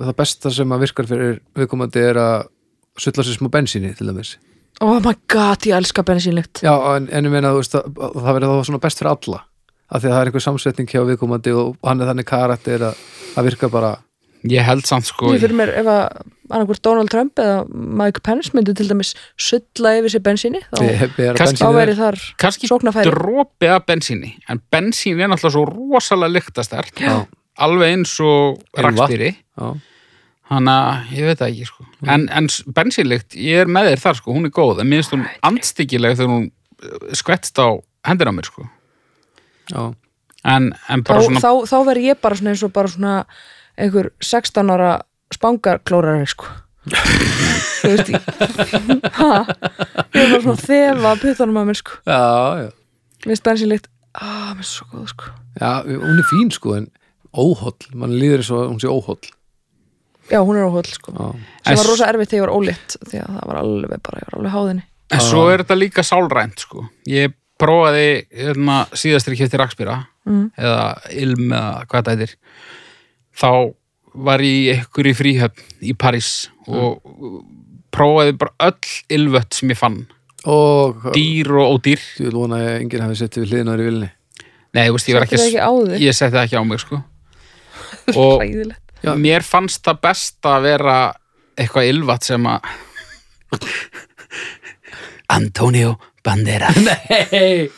það besta sem að virkar fyrir viðkomandi er að sulla sér smá bensíni til dæmis? Oh my god, ég elska bensínlykt. Já, en, en ég meina veist að, að það verður þá svona best fyrir alla. Af því að það er einhver samsetning hjá viðkomandi og hann er þannig karakter að það virka bara ég held samt sko Ég fyrir mér ef að Donald Trump eða Mike Pence myndi til dæmis sulla yfir sér bensíni þá, þá er- þar kannski sóknarfæri. dropi af bensíni en bensín er náttúrulega svo rosalega lyktastert Já. alveg eins og rakstýri Já, Hanna, ég veit það ekki sko. en, en bensínlykt, ég er með þér þar sko, hún er góð, en minnst hún anstíkileg þegar hún uh, skvettst á hendur á mér sko. já, en, en þá, bara svona þá, þá verð ég bara svona eins og bara svona einhver 16 ára spangaklórari sko. *laughs* Þú veist ég ha, ég er bara svona þefa puttanum að mér sko. Já, já. mér finnst bensínlykt, ah, mér finnst svo góð sko. Já hún er fín sko en óholl, mann líður eins og hún sé óholl. Já, hún er óhóll sko. Já, sem var rosa erfitt þegar ég var ólétt því að það var alveg bara, ég var alveg háðinni. En svo er þetta líka sálrænt sko. Ég prófaði hérna, síðastri kjöfti rakspýra Mm. eða ilm eða hvað þetta heitir. Þá var ég ykkur í fríhöfn í París og prófaði bara öll ilvött sem ég fann. og Dýr og ódýr. vil vona að enginn hafi settið við hliðinaður í vilni Nei, þú veist, ég ekki, ekki ég setti það ekki á mig sko. *laughs* Og. Já. mér fannst það best að vera eitthvað ilvat sem að *laughs* Antonio Banderas *laughs* Nei.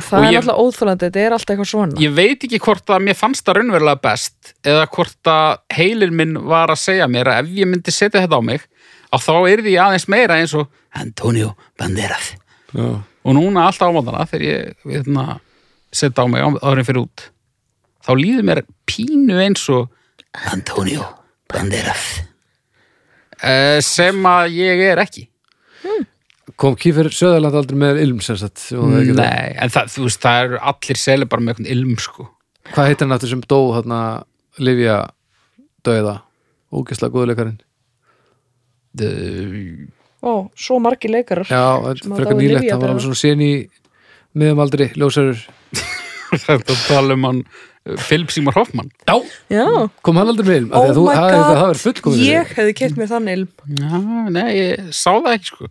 Það Og er ég- alltaf óþólandi, þetta er alltaf eitthvað svona. Ég veit ekki hvort að mér fannst það raunverulega best eða hvort að heilin minn var að segja mér að ef ég myndi setja þetta á mig að þá yrði ég aðeins meira eins og Antonio Banderas. Já, og núna alltaf á mótana þegar ég veitna, setja á mig á- áður en fyrir út þá líður mér pínu eins og Antonio Banderas. Eh, sem að ég er ekki kom Kífer Söðaland aldrei með ilm sem sagt? Það það- Nei, en það, þú veist, það eru allir seli bara með eitthvað ilm sko. Hvað heitir hann aftur sem dó þarna Livia döiða ógeðslega góðleikarinn The- Ó, svo margir leikarar Já, að frekar nýlegt, hann var alveg svona sen í miðumaldri, ljósarur. *laughs* Þetta tala um hann Philip Seymour Hoffman. Já, Já, kom hann aldrei með ilm oh þú, my það, god. það verður fullkomið Ég hefði keitt mér þann ilm Já, nei, ég sá það ekki sko.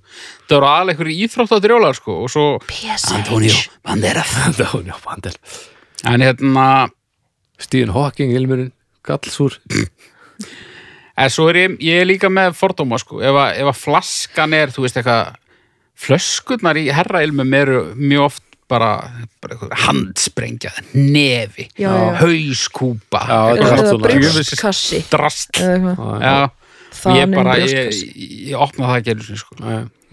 Það voru aðlega einhverju íþróttadrjólar sko og svo Antonio Banderas. *laughs* Já, bandel En hérna, Stephen Hawking, ilmurinn, gallsúr. En svo er ég, ég er líka með fordóma sko. Ef að, ef að flaskan er, þú veist eitthvað flöskurnar í herrailmum eru mjög oft bara, bara eitthvað handsprengja, nefi Já, já. hauskúpa er brjóstkassi. Drast ég bara, ég, ég, opna það ekki einu sinni sko.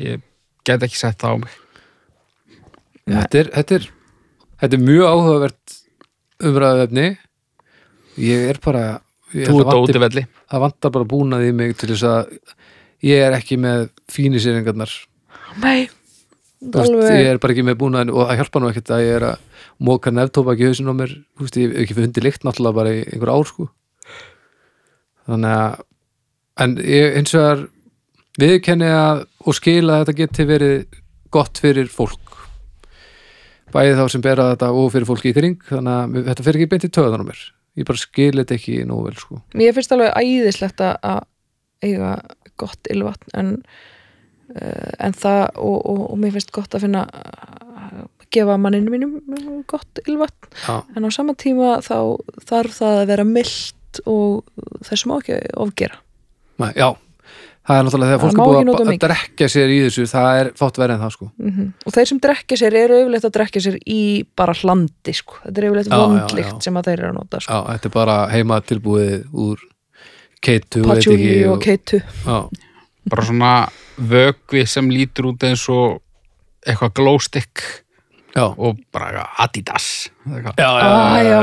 Ég get ekki sett það á mig. Þetta er, þetta er þetta er mjög áhugavert umræðuefni. Ég er bara ég Þú ert á vanti, útivelli. það vantar bara búnað í mig til þess að ég er ekki með fínisýringarnar Nei, veist, ég er bara ekki með búnaðin og það hjálpa nú ekkert að ég er að móka nefntópa ekki hausinn á mér þú veist, ég hef ekki fyrir hundi lykt náttúrulega bara í einhver ár sko. Þannig að en ég eins og að viðkenni að og skila að þetta geti verið gott fyrir fólk. Bæði þá sem bera þetta og fyrir fólki í kring þannig að þetta fer ekki beint í töðan á mér. Ég bara skil þetta ekki nógu vel sko. Mér finnst alveg æðislegt að að eiga gott ylvatn en, en það og, og, og mér finnst gott að finna að gefa manninu mínum gott ylvatn Já, en á sama tíma þá þarf það að vera mildt og þessum ekki ofgera. Já. Það er náttúrulega þegar fólk er búið að, drekja sér í þessu það er fátt verið en það sko. Mm og þeir sem drekja sér eru yfirleitt að drekja sér í bara hlandi sko. þetta er yfirleitt vondlikt sem að þeir eru að nota sko. Já, þetta er bara heima tilbúið úr keitu, veit ekki og keitu. Já, bara svona vögvi sem lítur út eins og eitthvað glowstick já, og bara eitthvað Adidas eða eitthvað. já, Ah, já.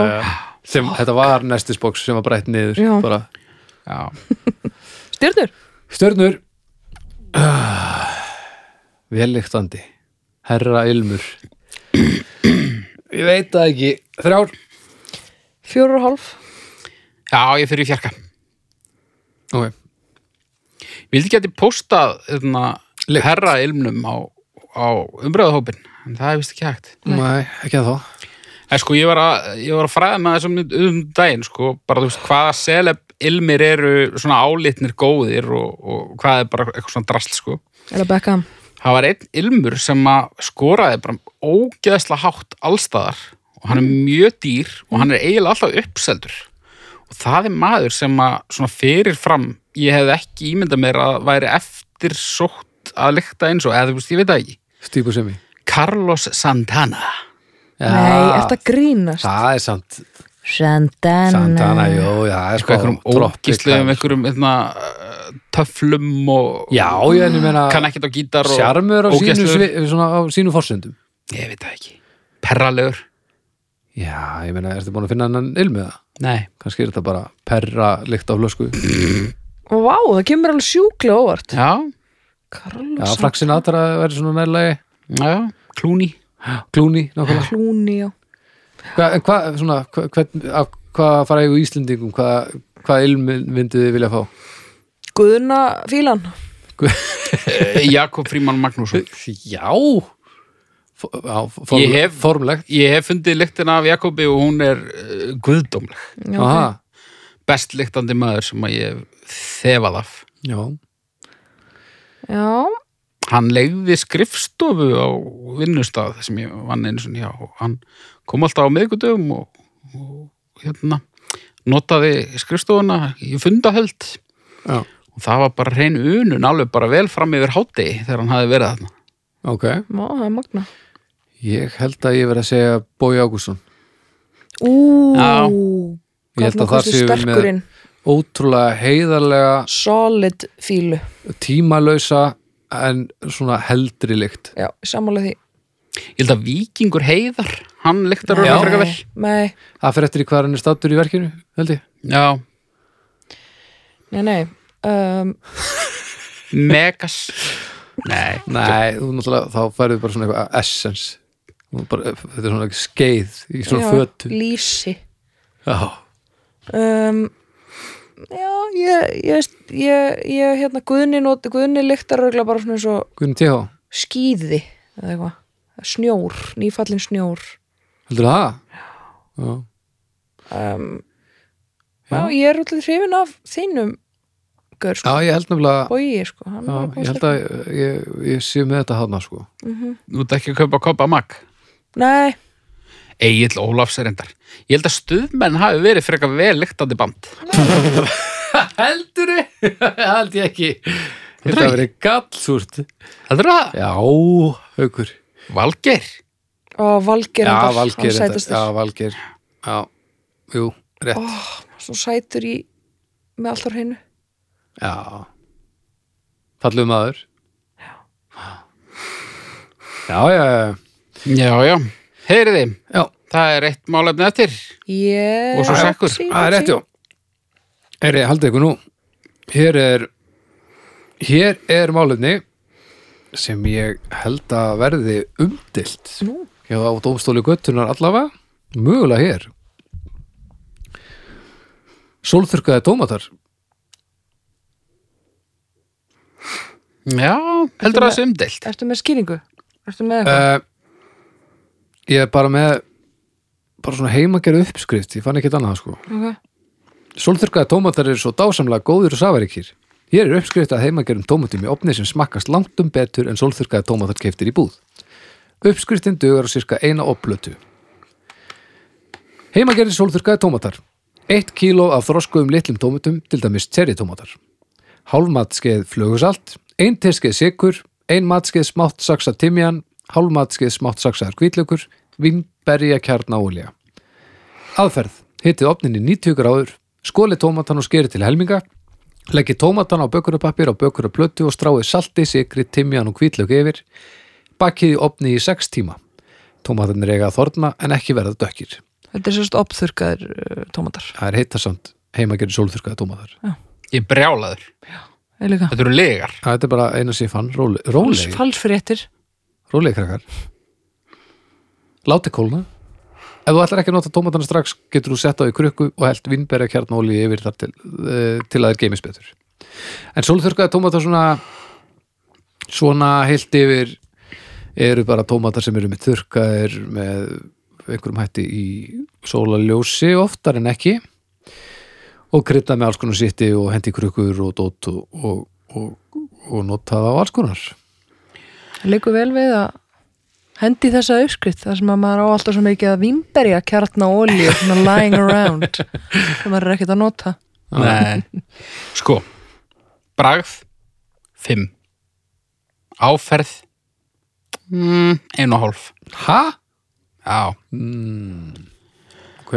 Sem, Þetta var nestisboks sem var breytt niður Já. bara. Já. stjörnur, Stjörnur ah, Véliktandi Herra Ilmur Ég veit það ekki Þrjár fjóru og hálf Já, ég fyrir í fjarka okay. Vildi geti postað hérna, herra ilmnum á, á umbröðahópin en það er vist ekki hægt. Nei, ekki að þá En sko, ég var að, ég var að fræða með þessum um daginn, sko, bara þú veist, hvaða seleb ilmir eru svona álitnir góðir og, og hvað er bara eitthvað svona drasl, sko. eða Beckham. Það var einn ilmur sem að skoraði bara ógeðsla hátt allstaðar og hann er mjög dýr og hann er eiginlega alltaf uppseldur. Og það er maður sem að svona fyrir fram ég hefði ekki ímyndað mér að væri eftir sótt að lykta eins og eða þú veist, ég veit það ekki. Stípu sem ég Carlos Santana. Nei, eftir að grínast? Það er samt Santana. Santana, jú, já, það er eitthvað einhverjum ógisluðum einhverjum einna, töflum og Já, ég en ég meina kann ekkert á gítar og Sjarmur á sínu, svona, á sínu forsöndum ég veit það ekki. Perralegur, Já, ég meina, ertu búin að finna hann ilmið það? nei. Kannski er þetta bara perra lykt á flösku *laughs* Vá, það kemur alveg sjúklega óvart. Já, Já, fraksin aðra verður svona nærlegi já, klúni Klúni, nákvæmlega. Clooney, já. Hvað, en hvað, svona, hvað, hvað fara ég úr Íslendingum, hvað, hvað ilmið myndið þið vilja fá? Guðna fílan. Eh, Jakob Fríman Magnússon. Já. Form, Ég hef- formlegt. ég hef fundið lyktina af Jakobi og hún er uh, guðdómleg. Best lyktandi maður sem að ég hef þefað af já, já, hann legði skrifstofu á vinnustað sem ég vann hjá. Og hann kom alltaf á miðgudöfum og, og hérna notaði skrifstofuna í fundahöld. Já, og það var bara hrein unun alveg bara vel fram yfir hátegi þegar hann hafi verið þarna. Ok. Má, það er magna. Ég held að ég verð að segja Bói Ágússon Ú, Já. Ég held að þar séum við með- sterkurinn Ótrúlega heiðarlega Solid fílu. tímalausa en svona heldri lykt Já, sammála því. Ég held að Víkingur Heiðar hann lyktar alveg frekar vel. Nei, Það fyrir eftir hvað hann er stattur í verkinu, held ég. Já, nei, nei um, Megas. Nei, Nei, þú náttúrulega, þá færðu bara svona eitthvað essence. Bara, Þetta er svona skeið í svona já, fötu Lýsi. Já, um, Já, ég, ég, ég, ég hérna Guðni, not, Guðni lyktar örgulega bara svona eins og Guðni T.H. skýði eða eitthvað, snjór, nýfallin snjór. Heldur það? Já, um, já. Já. ég er útlæð hrifin af þínum gaur, sko, Já ég held nefnilega bói, sko hann Já, var bara ég held að ég, ég sé með þetta hana sko. Þú ert ekki að kaupa koppa mag Nei, Egil Ólafs er endar ég held að stuðmenn hafi verið frekar vel lyktandi band. *laughs* Heldur þið? *laughs* held ég ekki. Að það verið gallsúrt. Heldur það? Já, haukur. Valgeir? Og Valger Já, þetta- sætastur. Já, Valgeir. Já, jú, rétt. Svo sætur í með allt á hreinu. Já. Fallum maður. Já, já, já já, já, heyriði Já, það er eitt málefni eftir yeah, Og svo sekkur. það er rétt, já Er ég, haldið ykkur nú Hér er Hér er málefni sem ég held að verði umdilt Nú. hjá á dómstóli göttunar allavega mögulega hér Sólþurkaði tómatar já, heldur það sé umdelt Ertu með skýringu? Ertu með eitthvað? uh, Ég er bara með bara svona heimagerð uppskrift ég fann ekki annað sko Okay. Sólþurkaði tómatar eru svo dásamlega góður og safaríkir. Hér er uppskrift að heimagerum tómatum í opni sem smakkast langt um betur en sólþurkaði tómatar keiftir í búð. Uppskriftin dugar á cirka eina opplötu. Heimagerði sólþurkaði tómatar. 1 kíló af þroskuðum litlum tómatum, til dæmis cherry tómatar. Hálf matskeið flögusalt, 1 teskeið sikur, 1 matskeið smátt saksa timjan, hálf matskeið smátt saksaðar hvítlaukur, vimberja kjarnáolja. Aðferð. Hittið opnin í 90 gráður, skoli tómatan og skeri til helminga, leggið tómatan á bökurapapir á bökuraplötu og stráið salti, sikri, timjan og hvítlaug yfir, bakið í opni í 6 tíma. Tómatan er eiga að þorna en ekki verða dökkir. Þetta er sérst opþurkaðir uh, tómatar Það er heitasamt heimagerði sólþurkaði tómatar. ég er brjálaður, Ég líka þetta eru legar Það er bara eina sem ég fann, róleg, róleg, Falsfréttir róleg krakkar. Láti kólna. Ef þú ætlar ekki að nota tómatana strax getur þú sett á í krukku og held vinnberja kjarnóli yfir þar til, uh, til að þeir geimis betur. En sólþurkaði tómatar svona svona heilt yfir eru bara tómatar sem eru með þurkaðir með einhverjum hætti í sólaljósi oftar en ekki og krydda með alls konar sitti og hendi krukkur og dót og, og, og, og nota það á alls konar Liggur vel við að hendi þessa uppskrift þar sem að maður á alltaf svo mikið að vimberja kjartna og olíu svona lying around *laughs* sem maður er ekkert að nota. Nei. Sko, bragð 5 Áferð mm, ein og hálf. Ha? Já, Ok.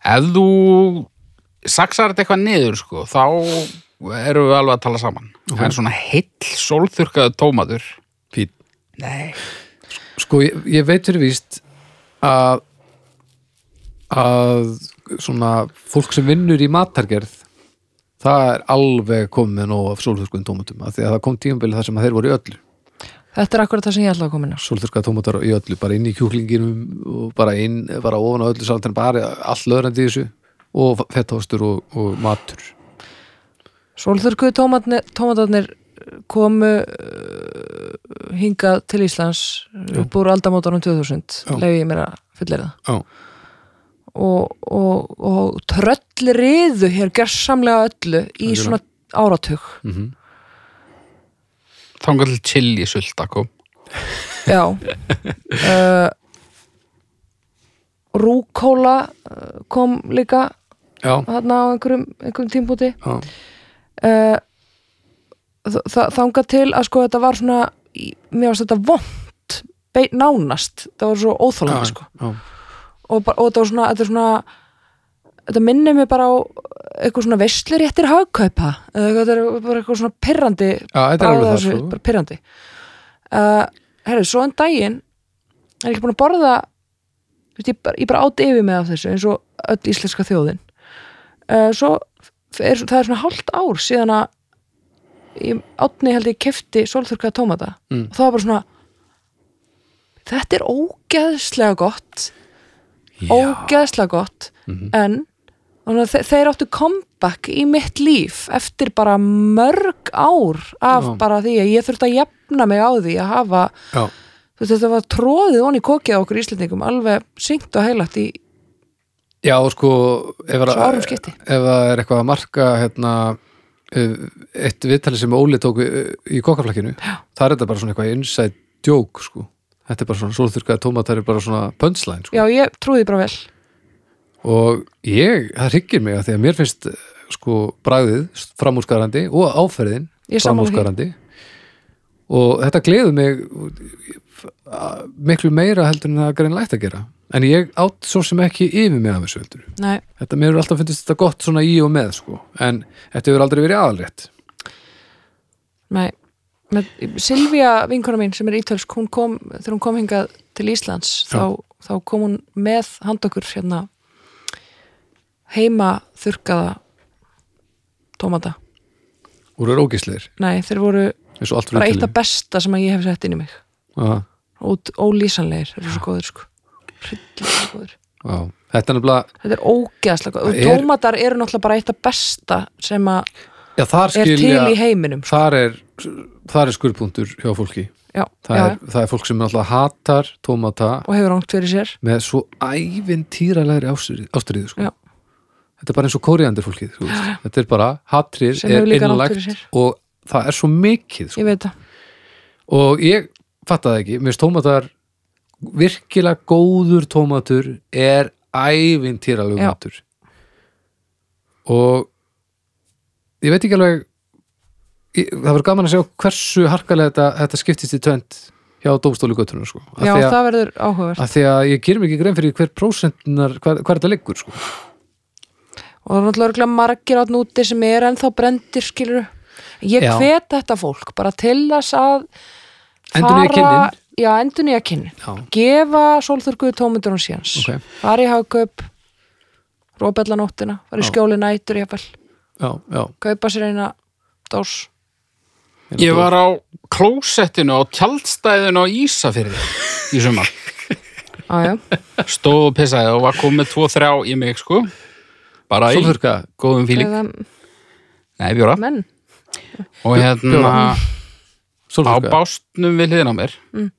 Ef þú saksar þetta eitthvað niður sko, þá erum við alveg að tala saman. En svona heill sólþurkaðu tómatur Fít Nei Sko, ég, ég veit fyrir víst að að svona fólk sem vinnur í matargerð það er alveg komið nóg af sólþurkuðum tómatum af því að það kom tímabili þar sem að þeir voru í öllu. Þetta er akkurat það sem ég ætla að koma inn á. Sólþurkaða tómatar í öllu, bara inn í kjúklinginum og bara inn, bara ofan á öllu samt en bara allt löðrandi í þessu og fetthástur og, og matur. Sólþurkuðu tómatarnir komu uh, hingað til Íslands upp úr aldamótarum 2000 Já. leiði ég mér að fullir það Já, og, og, og tröll riðu hér gersamlega öllu í Algjörlega. svona áratug. Mm Þangar til chili sulta kom. Já. *laughs* Uh, Rúkóla uh, kom líka já, þarna á einhverjum, einhverjum tímpúti já, uh, þa þangað til að sko þetta var svona mér varst þetta vond nánast, það var svo óþólandi sko. og, og þetta var svona, þetta svona þetta minnir mig bara á eitthvað svona veisluréttir hagkaupa. Eða eitthvað, þetta er bara eitthvað svona pirrandi já, þetta er bragð alveg af það þessu, sko. bara pirrandi. Uh, herru, svo en daginn er ekki búin að borða ég, bara, ég bara áti yfir með þessu eins og öll íslenska þjóðin. Uh, svo er, það er svona hálft ár síðan að átni held ég kefti sólþurkaða tómata Mm. og það var bara svona þetta er ógeðslega gott ógeðslega gott Mhm. en þannig að þe þeir áttu comeback í mitt líf eftir bara mörg ár af Já. bara því að ég þurfti að jafna mig á því að hafa Já, þetta var tróðið onni kokið á okkur Íslendingum alveg syngt og heilagt í já, sko ef, það er eitthvað að marka hérna eitt viðtali sem Óli tók í- í kokkaflakkinu, það er þetta bara svona eitthvað inside joke, sko. Þetta er bara svona sólþurkaði tómatar er bara svona punchline, sko. Já, ég trúði bara vel. Og ég, það hryggir mig að því að mér finnst eh, sko bragðið framúrskarandi og áferðin framúrskarandi. Og þetta gleður mig miklu meira heldur en það greinlegt að gera en ég átt svo sem ekki yfir mig af þessu heldur. Þetta mér hefur alltaf finnst þetta gott svona í og með sko. En þetta hefur aldrei verið aðalrétt. Nei. Með, Silvía, vinkona mín sem er ítölsk hún kom, þegar hún kom hingað til Íslands þá, þá kom hún með hand okkur hérna heima þurkaða tómata. Úr er ógisleir Nei, þeir voru og bara eitt af besta sem ég hef sett inn í mig. Já, Út, ólýsanlegir, þeir eru svo góður sko já. þetta er nefnilega þetta er ógeðslega er- tómatar eru náttúrulega bara eitt af besta sem að já, þar er til skilja í heiminum sko. þar er, þar er skurðpunktur hjá fólki já, það, já, er, það er fólk sem náttúrulega hatar tómata og hefur rangt fyrir sér með svo ævintýralegri ástriðu sko. Þetta er bara eins og kóriandir fólkið sko. þetta er bara, hatrið er innlagt og það er svo mikið sko. ég og ég fattaði ekki, mér finnst tómatar virkilega góður tómatur er ævintýralegur Já. matur og ég veit ekki alveg ég, það verður gaman að sjá hversu harkalega þetta, þetta skiptist í tvend hjá dómstólu göttunar sko. Af já að- það verður áhugavert að því að ég gerum ekki grein fyrir hver prósentunar, hver þetta liggur sko. og það er náttúrulega margir át núti sem er ennþá brendir skilur ég hvet þetta fólk bara til þess að kynnin. Já, endur nýja kynnin Já. gefa sólþurkuðu tómundunum síðans Ok. fara í hagkaup róbella nóttina, fara í Já. skjóli nætur jafnvel, já, já kaupa sér eina dós Ég var á klósettinu á tjaldstæðinu á Ísafirði í sumar. *laughs* ah, Stóð og pissaði og var komið tvo þrjá í mig, sko. Bara í Sólþurka, góðum fíling. Nei, bjóra. menn Og hérna á bástnum við hliðin á mér Mm.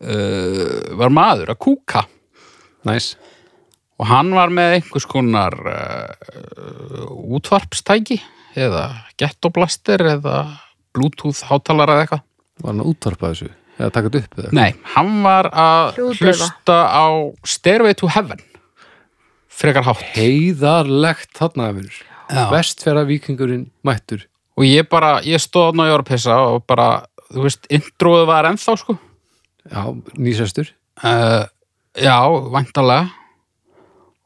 Uh, var maður að kúka. Næs, og hann var með einhvers konar uh, útvarpstæki eða gettoblaster eða bluetooth hátalara eða eitthvað. Var hann að útvarpa þessu? Eða taka þetta upp eða? Nei, hann var að Hljóðdaufa. hlusta á Stairway to Heaven. Frekar hátt. Heiðarlegt þarna Já. vestfjara vikingurinn mættur. Og ég bara, ég stóð þarna og ég var að pissa og bara, þú veist, introðu var ennþá sko já, nýsestur uh, Já, væntalega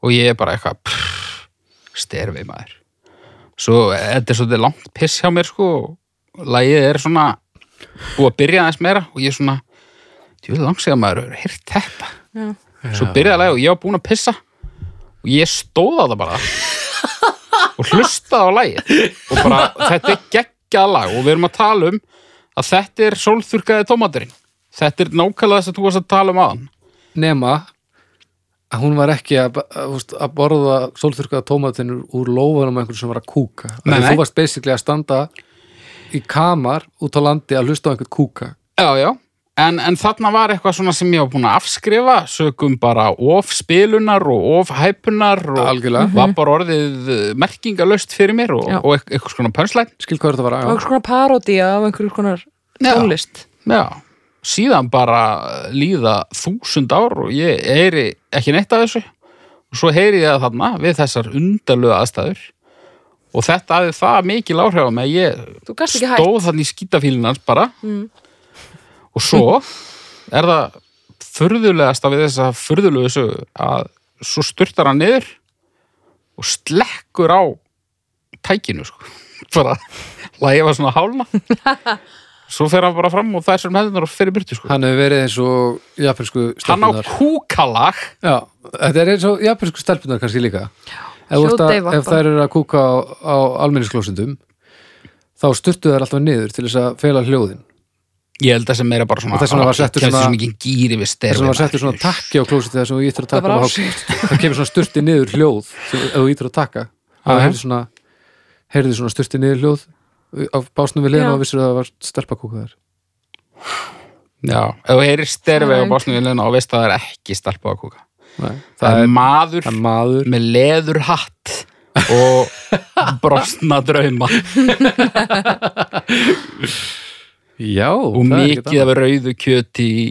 og ég er bara eitthvað pff, Stairway maður. Svo, þetta er svolítið langt piss hjá mér sko. Og lagið er svona búið að byrja aðeins meira og ég er svona ég vil langt segja maður hefur heyrt þetta. Já. svo byrjaði lagið og ég var búin að pissa og ég stóð á það bara og hlustaði á lagið. Og bara þetta er geggjað lag og við erum að tala um að þetta er sólþurkaði tómaturinn þetta er nákvæmlega þess að þú varst að tala um aðan nema að hún var ekki að, að, borða sólþurkaða tómatinur úr lófanum einhvern sem var að kúka. Nei, nei. þú varst basically að standa í kamar út á landi að hlusta á einhvern kúka. Já, já, en, en þarna var eitthvað svona sem ég var búin að afskrifa sögum bara of spilunar og of hæpunar og algjörlega, var bara orðið eh, merkingalöst fyrir mér og, Já. og eit- eitthvað svona pönslæn skil hvað þetta var og að einhvers konar parodía af einhverjum konar tónlist. Já, síðan bara líða þúsund ár og ég heyri ekki neitt af þessu. Og svo heyri ég það þarna við þessar undarlega aðstæður. Og þetta hafði það mikil áhrif á mig að ég stóð þannig í skítafílinans bara. Mm. og svo er það furðulegasta við þessa furðulegu sögu að svo styrtar hann niður og slekkur á tækinu sko. *laughs* bara var svona hálna *laughs* svo fer hann bara fram og það er sem hefðunar og fyrir byrtu sko. hann hefur verið eins og japansku hann á stelpunar kúkalag. Já, þetta er eins og japansku stelpunar kannski líka. Ef, þú ert að, Hljóðdeyfa ef þær eru að kúka á, á almennisklósundum þá styrtu þær alltaf niður til þess að fela hljóðin. Ég held að sem meira bara svona Og þess vegna var settur svona- þess að það settur svona takki á klósitið þess að þú ítur að Það taka var það kemur svona styrti niður hljóð sem, ef þú ítur að taka. Það heyrði svona styrti niður hljóð á básnum við liðan og vissir að það var stelpakúka þar. Já, ef þú heyrir sterfi Það á básnum og veist að það er ekki stelpa að kúka. Nei, það er maður það er maður. með leður hatt og *laughs* brostna drauma. Já, og það mikið af rauðu kjöti í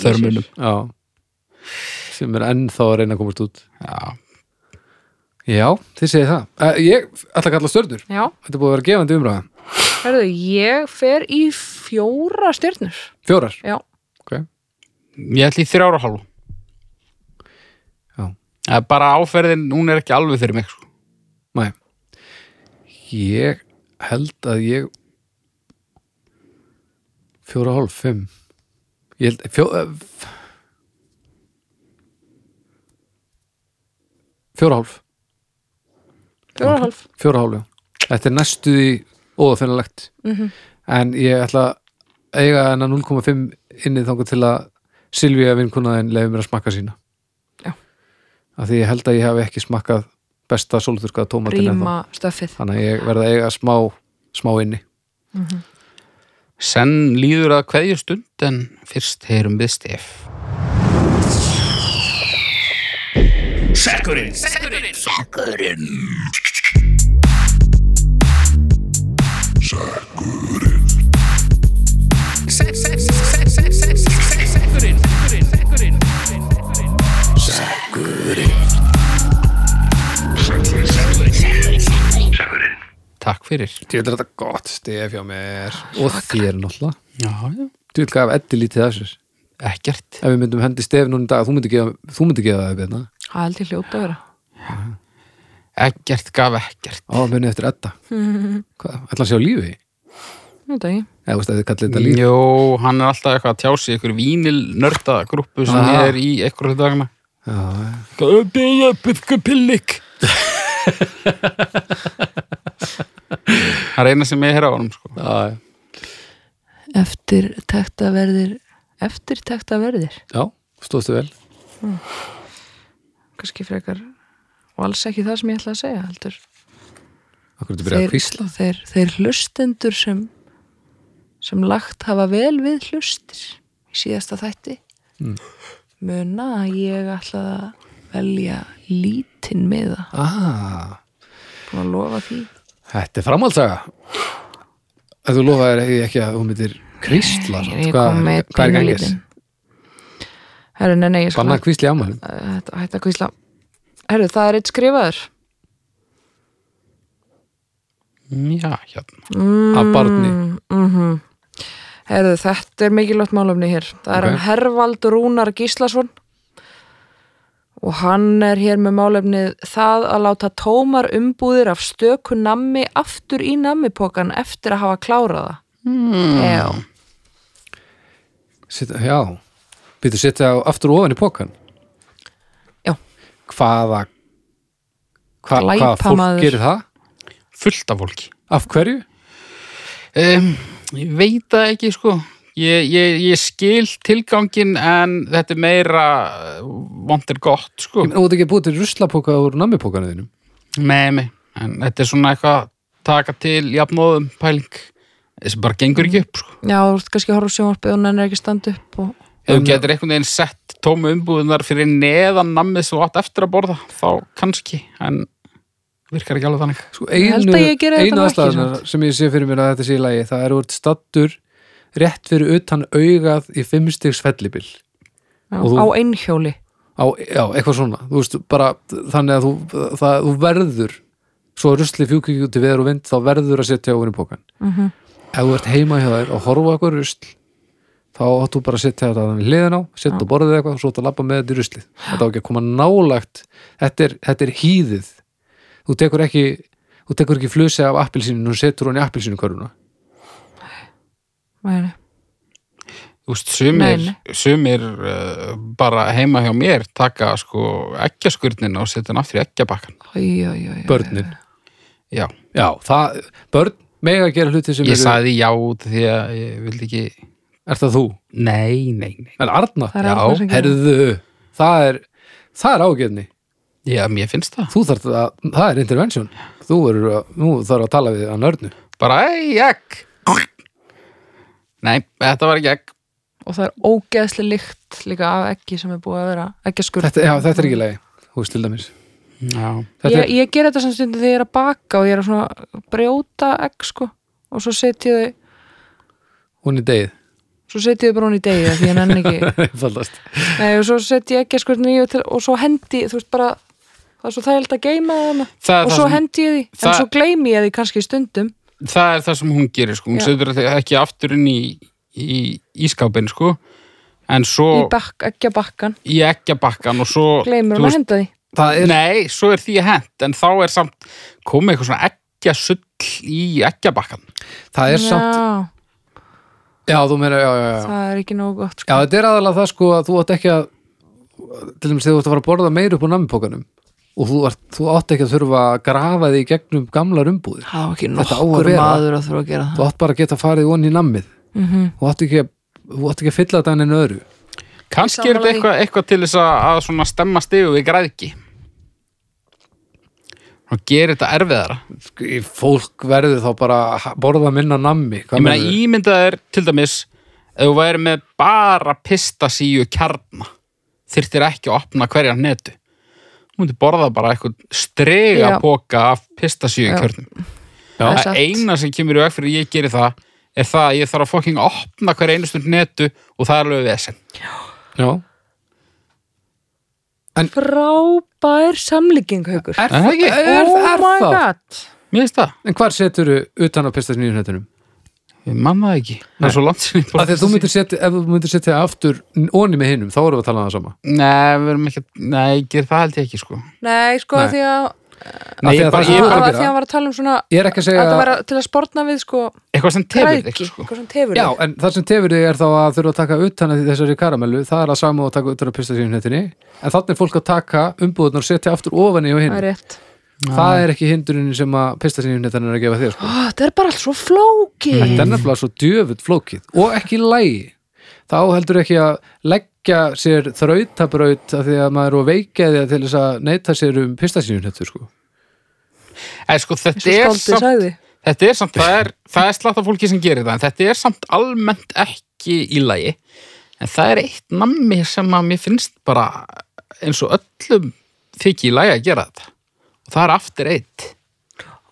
þörmunum. Já, sem er ennþá að reyna að komast út. Já, já, þið segið það. Uh, ég ætla að kalla stjörnur. Já, þetta búið að vera gefandi umræða herðu, ég fer í fjóra stjörnur. Fjórar, já, ok. Ég ætli í þrjára hálfu Já. Það er bara áferðin, hún er ekki alveg fyrir mig sko. Nei. Ég held að ég fjóra hálf, fimm. Ég held fjó, eh, Fjóra hálf. Fjóra hálf. Fjóra hálf, já. Þetta er næstuði óðafinnalegt Mhm. En ég ætla að eiga hennar 0,5 inni þangað til að Silvía vinkunaðin leiði mér að smakka sína. Já. Af því ég held að ég hef ekki smakkað besta sólþurkaða tómatin ennþá. rýma stöffið. Þannig að ég verða að eiga smá smá inni. Senn líður að kveðju stund en fyrst heyrum við stef Takk fyrir. Ég vil þetta gott stef hjá mér. Og þér náttúrulega. Já, já. Þú vil gaf eddi lítið af sér. Ekkert. Ef við myndum hendi stef núna í dag þú myndi gefa, þú myndi gefa það það held ég hljóta að vera Ekkert gaf ekkert. Á, muni eftir edda. *laughs* Hvað, ætla að sjá lífi? þetta ekki. Eða, veist, þið kallið þetta lífi Jó, hann er alltaf eitthvað að tjási ykkur vínil nörda grúppu sem Aha. er í eitthvað dagana. Já, Göpilja, byggupillik *laughs* Það er eina sem ég heyra á honum sko. já, eftir tekta verðir eftir tekta verðir. Já, stóðstu vel. Kannski frekar og alls ekki það sem ég ætla að segja heldur. Að kvísla þeir, þeir hlustendur sem sem lagt hafa vel við hlustir í síðasta þætti Mm. muna að ég ætla að velja lítinn með það ah, búin að lofa því. Þetta er framhaldsaga Ef þú lofaðir ekki að þú myndir Kvísla er hvað, hvað er gangis? pínulítinn. Herru, nei, nei, ég skal Banna kvísli ámælum Þetta hætti að kvísla Herru, það er eitt skrifaður Já, hérna. mm, Af barni. mm Herru, þetta er mikilvægt málumni hér Það er Ok. hann Hervald Rúnar Gíslason og hann er hér með málefnið það að láta tómar umbúðir af stöku nammi aftur í nammipokan eftir að hafa klárað það mm. Já, Sitta, Já, byrju setja aftur ofan í pokan. Hvaða hva, Hvaða fólk gerir það? Fullt af fólki. Af hverju? Um, ég veit það ekki, sko. Ég, ég, ég skil tilgangin en þetta er meira vondir gott, sko. Ég meina, Þú ekki að búið til ruslapoka úr nammipokanu þínum Nei, nei, en þetta er svona eitthvað taka til jafnóðum pæling þessi bara gengur ekki upp, sko. já, þú ert kannski að horfa á sjónvarpið og nennir ekki að standa upp og... Ef þú getur einhvern veginn sett tómu umbúðunar fyrir neðan nammið sem þú átt eftir að borða, þá kannski, en virkar ekki alveg þannig. Sko, einu, einu aðstæðunar sem ég sé fyrir mér að þetta sé í lagi það er úr stattur rétt fyrir utan augað í fimmstigs fellibil Já, Og þú- á einhjóli. Á, já, eitthvað svona. Þú veist, bara þannig að þú, það, þú verður svo rusli fjúki út í veður og vind þá verður að setja ofan í pókan mm ef þú ert heima hjá þér og horfa á eitthvað rusl þá áttu bara að setja þetta hliðin á setja Já. og borðið eitthvað og svo þetta lappa með þetta í ruslið. Þetta á ekki að koma nálagt þetta er, þetta er hýðið. Þú tekur ekki þú tekur ekki flusi af appilsinu og setur hún í appilsinu körfuna Nei, Þú veist, sumir, sumir uh, bara heima hjá mér taka sko eggjaskurnin og setja hann aftur í æ. börnin. Já, já, það, börn mega gera hluti sem ég eru sagði já út því að ég vildi ekki, er það þú? nei, nei, nei. en Arna, Það er Já, Arnar sem gerir. herðu það er, það er ágefni Já, mér finnst það. þú þarf að, það er intervention þú verður að, nú þarf að tala við að nörnu Bara, ei, egg. Nei, þetta var ekki egg. og það er ógeðslega lykt líka af ekki sem er búið að vera eggjaskurð þetta, já, þetta er ekki lagi, þú veist til dæmis Já, þetta ég, er, ég ger þetta sem stundum þegar ég er að baka og ég er að svona brjóta egg sko og svo setja þau hún er degið svo setja þau bara hún í degi því ég nenni ekki *laughs* Fallast. Nei, og svo setja ég eggjaskurðin í og, til, og svo hendi, þú veist bara það er svo þægild að geima það það og það, svo sem, hendi ég því en það- svo gleymi ég því kannski stundum það er það sem hún gerir, sko. Hún Já. setur ekki aftur inn í, í ískápin, sko. En svo í bakk, eggjabakkan í eggjabakkan og svo... gleymir þú hún að henda því það er, Nei, svo er því hent en þá er samt komið eitthvað svona eggjasull í eggjabakkan það er samt Já, já, þú meina, já, já, já. Það er ekki nógu gott Já, sko. þetta er aðalega það sko að þú átt ekki að til dæmis þegar þú átt að fara að borða meir upp á nammipókanum og þú, ert, þú átt ekki að þurfa að grafa þig í gegnum gamlar umbúðir. Það var ekki Þetta á að nokkur vera. maður að þurfa að gera þú átt bara að geta farið onni í nammið. Það mm þú átt ekki að, þú átt ekki að fylla þetta en öðru. Kannski er þetta eitthvað, eitthvað til þess að, að svona stemma stigu við græðki og gerir þetta erfiðara. Sko, fólk verður þá bara borða minna nammi ég meina ímyndað er til dæmis ef þú væri með bara pistasíu kjarna þyrftir ekki að opna hverja netu. Þú myndir borða bara eitthvað strega póka af pistasíu kjörnum. Það er eina sem kemur í veg fyrir að ég geri það er það að ég þarf að fokking opna hverja einustund netu og það er alveg vesen. Já, frábær samlíking haukur er, Er það ekki? er, oh er my það? god mér finnst það, En hvar setur utan á pistasnýjunhetunum? ég man það ekki það er svo langt sinni Af því að þú myndir setja, ef þú myndir setja aftur onni með hinum, þá erum við að tala um það sama nei, við erum ekki, nei, ég ger það held ég ekki sko nei, sko, Nei. því að nei, ég að bara, það- ég það bara var að var að tala um svona Ég er ekki að að segja það vera til að sportna við sko eitthvað sem tefur þig sko. eitthvað sem tefur Já, þig. en það sem tefur þig er þá að þurfa að taka utan að þessari karamellu, það er að sama og taka utan að pistasnýjunhetinni, en þannig er fólk að taka umbúðunar og setja aftur ofan í og hinn. Það er rétt. Það er ekki hindurinn sem að pistasnýjunhetin er að gefa þér sko. Ó, þetta er bara allt svo flókið. Þetta er nefnilega svo djöfull flókið. Og ekki lægi þá heldur ekki að leggja sér þrautabraut af því að maður er og veikjaði til þess að neyta sér um pistasnýjunhetu sko. Ei, sko, eins þetta, er samt, þetta er samt það er, það er slatt af fólki sem gerir það en þetta er samt almennt ekki í lagi. En það er eitt nammi sem að mér finnst bara eins og öllum þykir í lagi að gera þetta. Og það er aftur eitt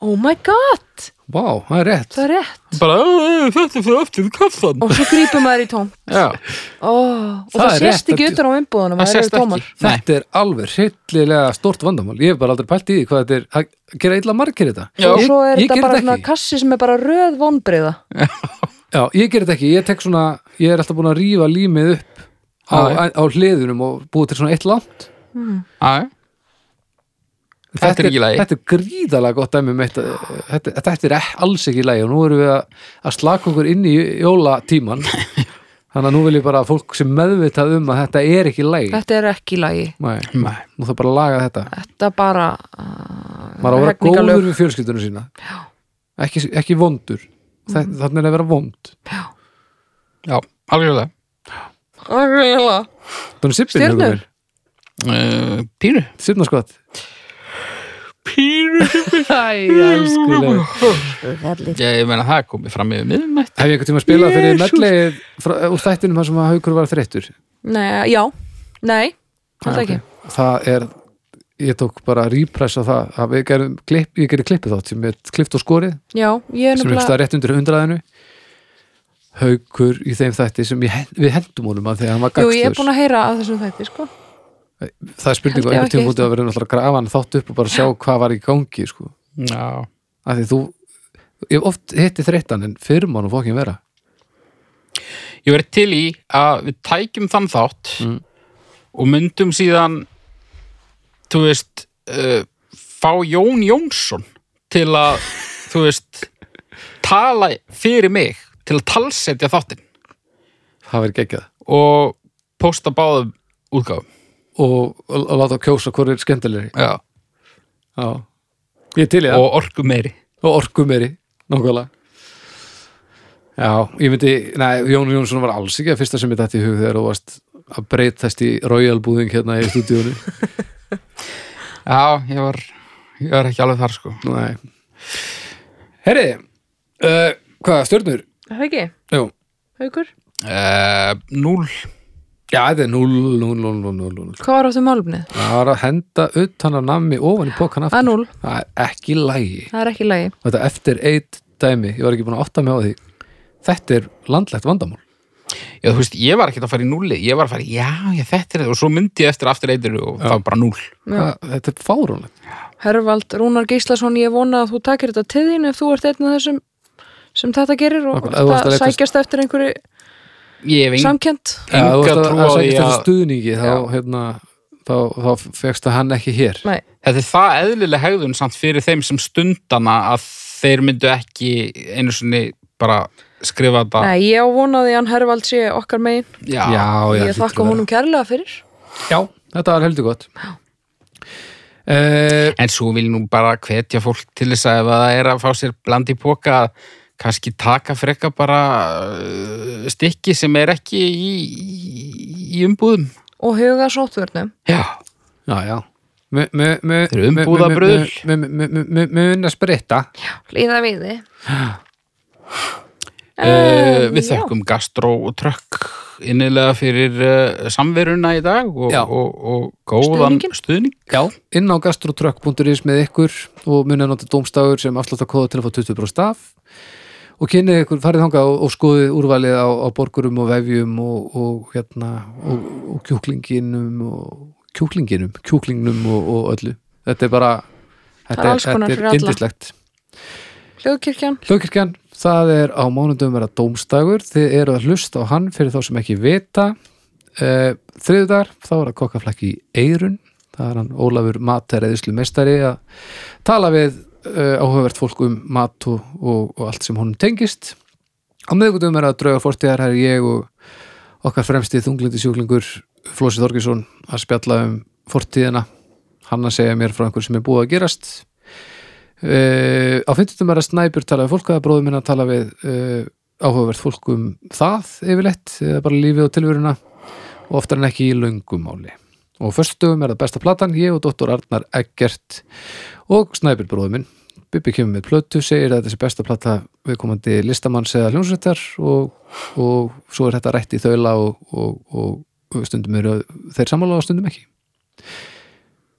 oh my god, Vá, það er rétt. Það er rétt. Bara, "Æ, þetta fyrir aftur kaffan og svo grípum maður í tóm já, oh, og Það það, er sést ekki utan á umbúðunum það það sést ekki. Þetta er alveg hryllilega stort vandamál. Ég hef bara aldrei pælt í því hvað þetta er að gera illa margir þetta. Já. og ég, svo er ég þetta ger bara svona kassi sem er bara röð vonbriða Já, ég ger þetta ekki, ég tek svona Ég er alltaf búin að rífa límið upp á, á hliðunum og búið til svona eitt langt. Já, Þetta er ekki í lagi. Þetta er gríðalega gott dæmi um eitt, þetta, þetta er ekki- alls ekki í lagi og nú erum við að, að slaka okkur inn í jólatíman *laughs* þannig að nú vil ég bara að fólk sem meðvitað um að þetta er ekki í lagi. Þetta er ekki í lagi. Nei, Nei. nú þarf bara að laga þetta. Þetta bara uh, maður á að vera góður við fjölskyldunum sína. Ekki, ekki vondur. Mm. þannig er að vera vond. Já, algjörlega. Algjörlega. sippin Stjörnur? uh, Pínu. Sippnaskott Pínu *laughs* Æ, elskuleg Já, ég meina það er komið fram yfir miðnætt Hef ég einhvern tíma spilað fyrir Jesús. medleið frá- úr þættinum þar sem að haukur var þreyttur? Nei, já, nei, þetta ekki. Það er ég tók bara það að við gerum klipp, ég gerir klippið þátt sem er klippt og skorið. Já, ég er sem er nefnilega staðar rétt undir hundraðinu. Haukur í þeim þætti sem við hendum honum að því að hann var Jú, ég er búin að heyra að þessum þætti, sko það er spurning á einhvern tíma ekki mútið að vera náttúrulega að grafa hann þátt upp og bara sjá hvað var í gangi sko. Já, að því þú ég oft hitti þreyttan en fyrir mann og fókin vera. Ég verið til í að við tækjum þann þátt Mm. og myndum síðan þú veist uh, fá Jón Jónsson til að *laughs* þú veist tala fyrir mig til að talsetja þáttinn. Það verið geggjað. Og posta báðum útgáfum og, og láta kjósa hvað er skemmtilegri. Já. Já. ég til í það. Og orku meiri. Og orku meiri, nákvæmlega. Já, ég myndi nei, Jón Jónsson var alls ekki að fyrsta sem ég dætti í hug þegar þú varst að breytast í Royal búðing hérna í stúdíónu *laughs* Já, ég var, ég var ekki alveg þar sko. Nei. Herri, uh, hvað, ekki, Jú, haukur? Uh, Núl já, þetta er 0, 0, 0, 0, 0, 0 Hvað var áttu málumnið? það var að henda utan af nammi ofan í pokan aftur. Að núll. það er ekki lægi. Það er ekki í lagi þetta eftir eitt dæmi, ég var ekki búin að átta mig á því. Þetta er landlegt vandamál. Já, þú veist, ég var ekki að fara í núli Ég var að fara, í, já, já, þetta er þetta Og svo myndi ég eftir aftur eitir og það var bara núl Já. Hvað- þetta er fáránlegt. Hervald Rúnar Gíslason, ég vona að þú takir þetta til þín ef þú ert einn af þessum sem þetta gerir og það sækjast eftir einhverju samkjönd enga trú á því að stuðningi þá, hérna, þá, þá fegstu hann ekki hér. Nei, Þetta er það eðlileg hegðun samt fyrir þeim sem stundana að þeir myndu ekki einu sinni bara skrifa þetta. Nei ég á vonaði að hann Hervald sé okkar megin. Já, já, já, Ég þakka honum kærlega fyrir. Já, þetta var heldur gott. Uh, En svo vil nú bara hvetja fólk til þess að ef það er að fá sér bland í póka að kannski taka frekka bara uh, stykki sem er ekki í, í, í umbúðum. Og huga sóttvörnum Já, já, já. Þeir eru me- me- me unna spritta. Líða við þið uh, við þökkum Gastró og Trökk innilega fyrir uh, samveruna í dag og, og, og góðan stuðning. Inn á gastrotrökk.is með ykkur og munið að nota dómstagur sem afsláttakóða til að fá 20% af og kynnið ykkur, farið þangað og, og skoðið úrvalið á, á borgurum og vefjum og, og hérna og, og kjúklinginum og kjúklinginum, kjúklingnum og, og öllu. Þetta er bara er þetta konar þetta er alla. yndislegt. Hljóðkirkjan. Hljókirkjan, það er á mánundum vera dómstagur, þið eru að hlusta á hann fyrir þá sem ekki vita. Uh, þriðudagar, þá er að kokkaflækki í Eirun, það er hann Ólafur Matereðislu mestari að tala við uh, áhugavert fólk um mat og, og, og allt sem honum tengist. Á miðgutum er að drauga fórstíðar her er ég og okkar fremsti þunglindi sjúklingur Flósi Þorgesson að spjalla um fortíðina. Hann að segja mér frá einhver sem er búið að gerast. Uh, á 50. er að Snæbjörn tala við fólk eða bróður minn að tala við uh, áhugavert fólk um það yfirleitt eða bara lífið og tilveruna og oftar en ekki í löngumáli og föstudöfum er það besta platan ég og dóttor Arnar Eggert og Snæbjörn bróður minn. Bubbi kemur með plötu, segir að þetta sé besta plata viðkomandi listamanns eða hljónsrættar og, og svo er þetta rætt í þaula og, og, og stundum eru þeir sammála og stundum ekki.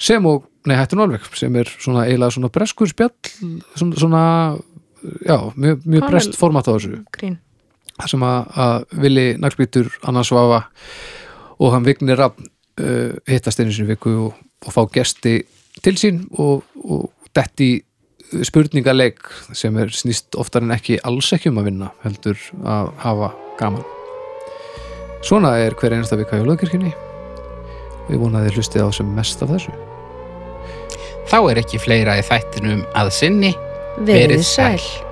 Sem og, nei, hættu nú alveg sem er svona eiginlega svona breskur spjall svona, svona já, mjög, mjög brest format á þessu. grín? Sem að, að Vili Naglbítur, Anna Svafa og hann Vignir Rafn uh, hittast einu sinni í viku og, og fá gesti til sín og, og detti spurningaleik sem er snýst oftar en ekki alls ekki um að vinna heldur að hafa gaman. Svona er hver einasta vika hjá lögkirkjunni Við vonaði hlustið á sem mest af þessu. Þá er ekki fleira í þættinum að sinni. Verið sæl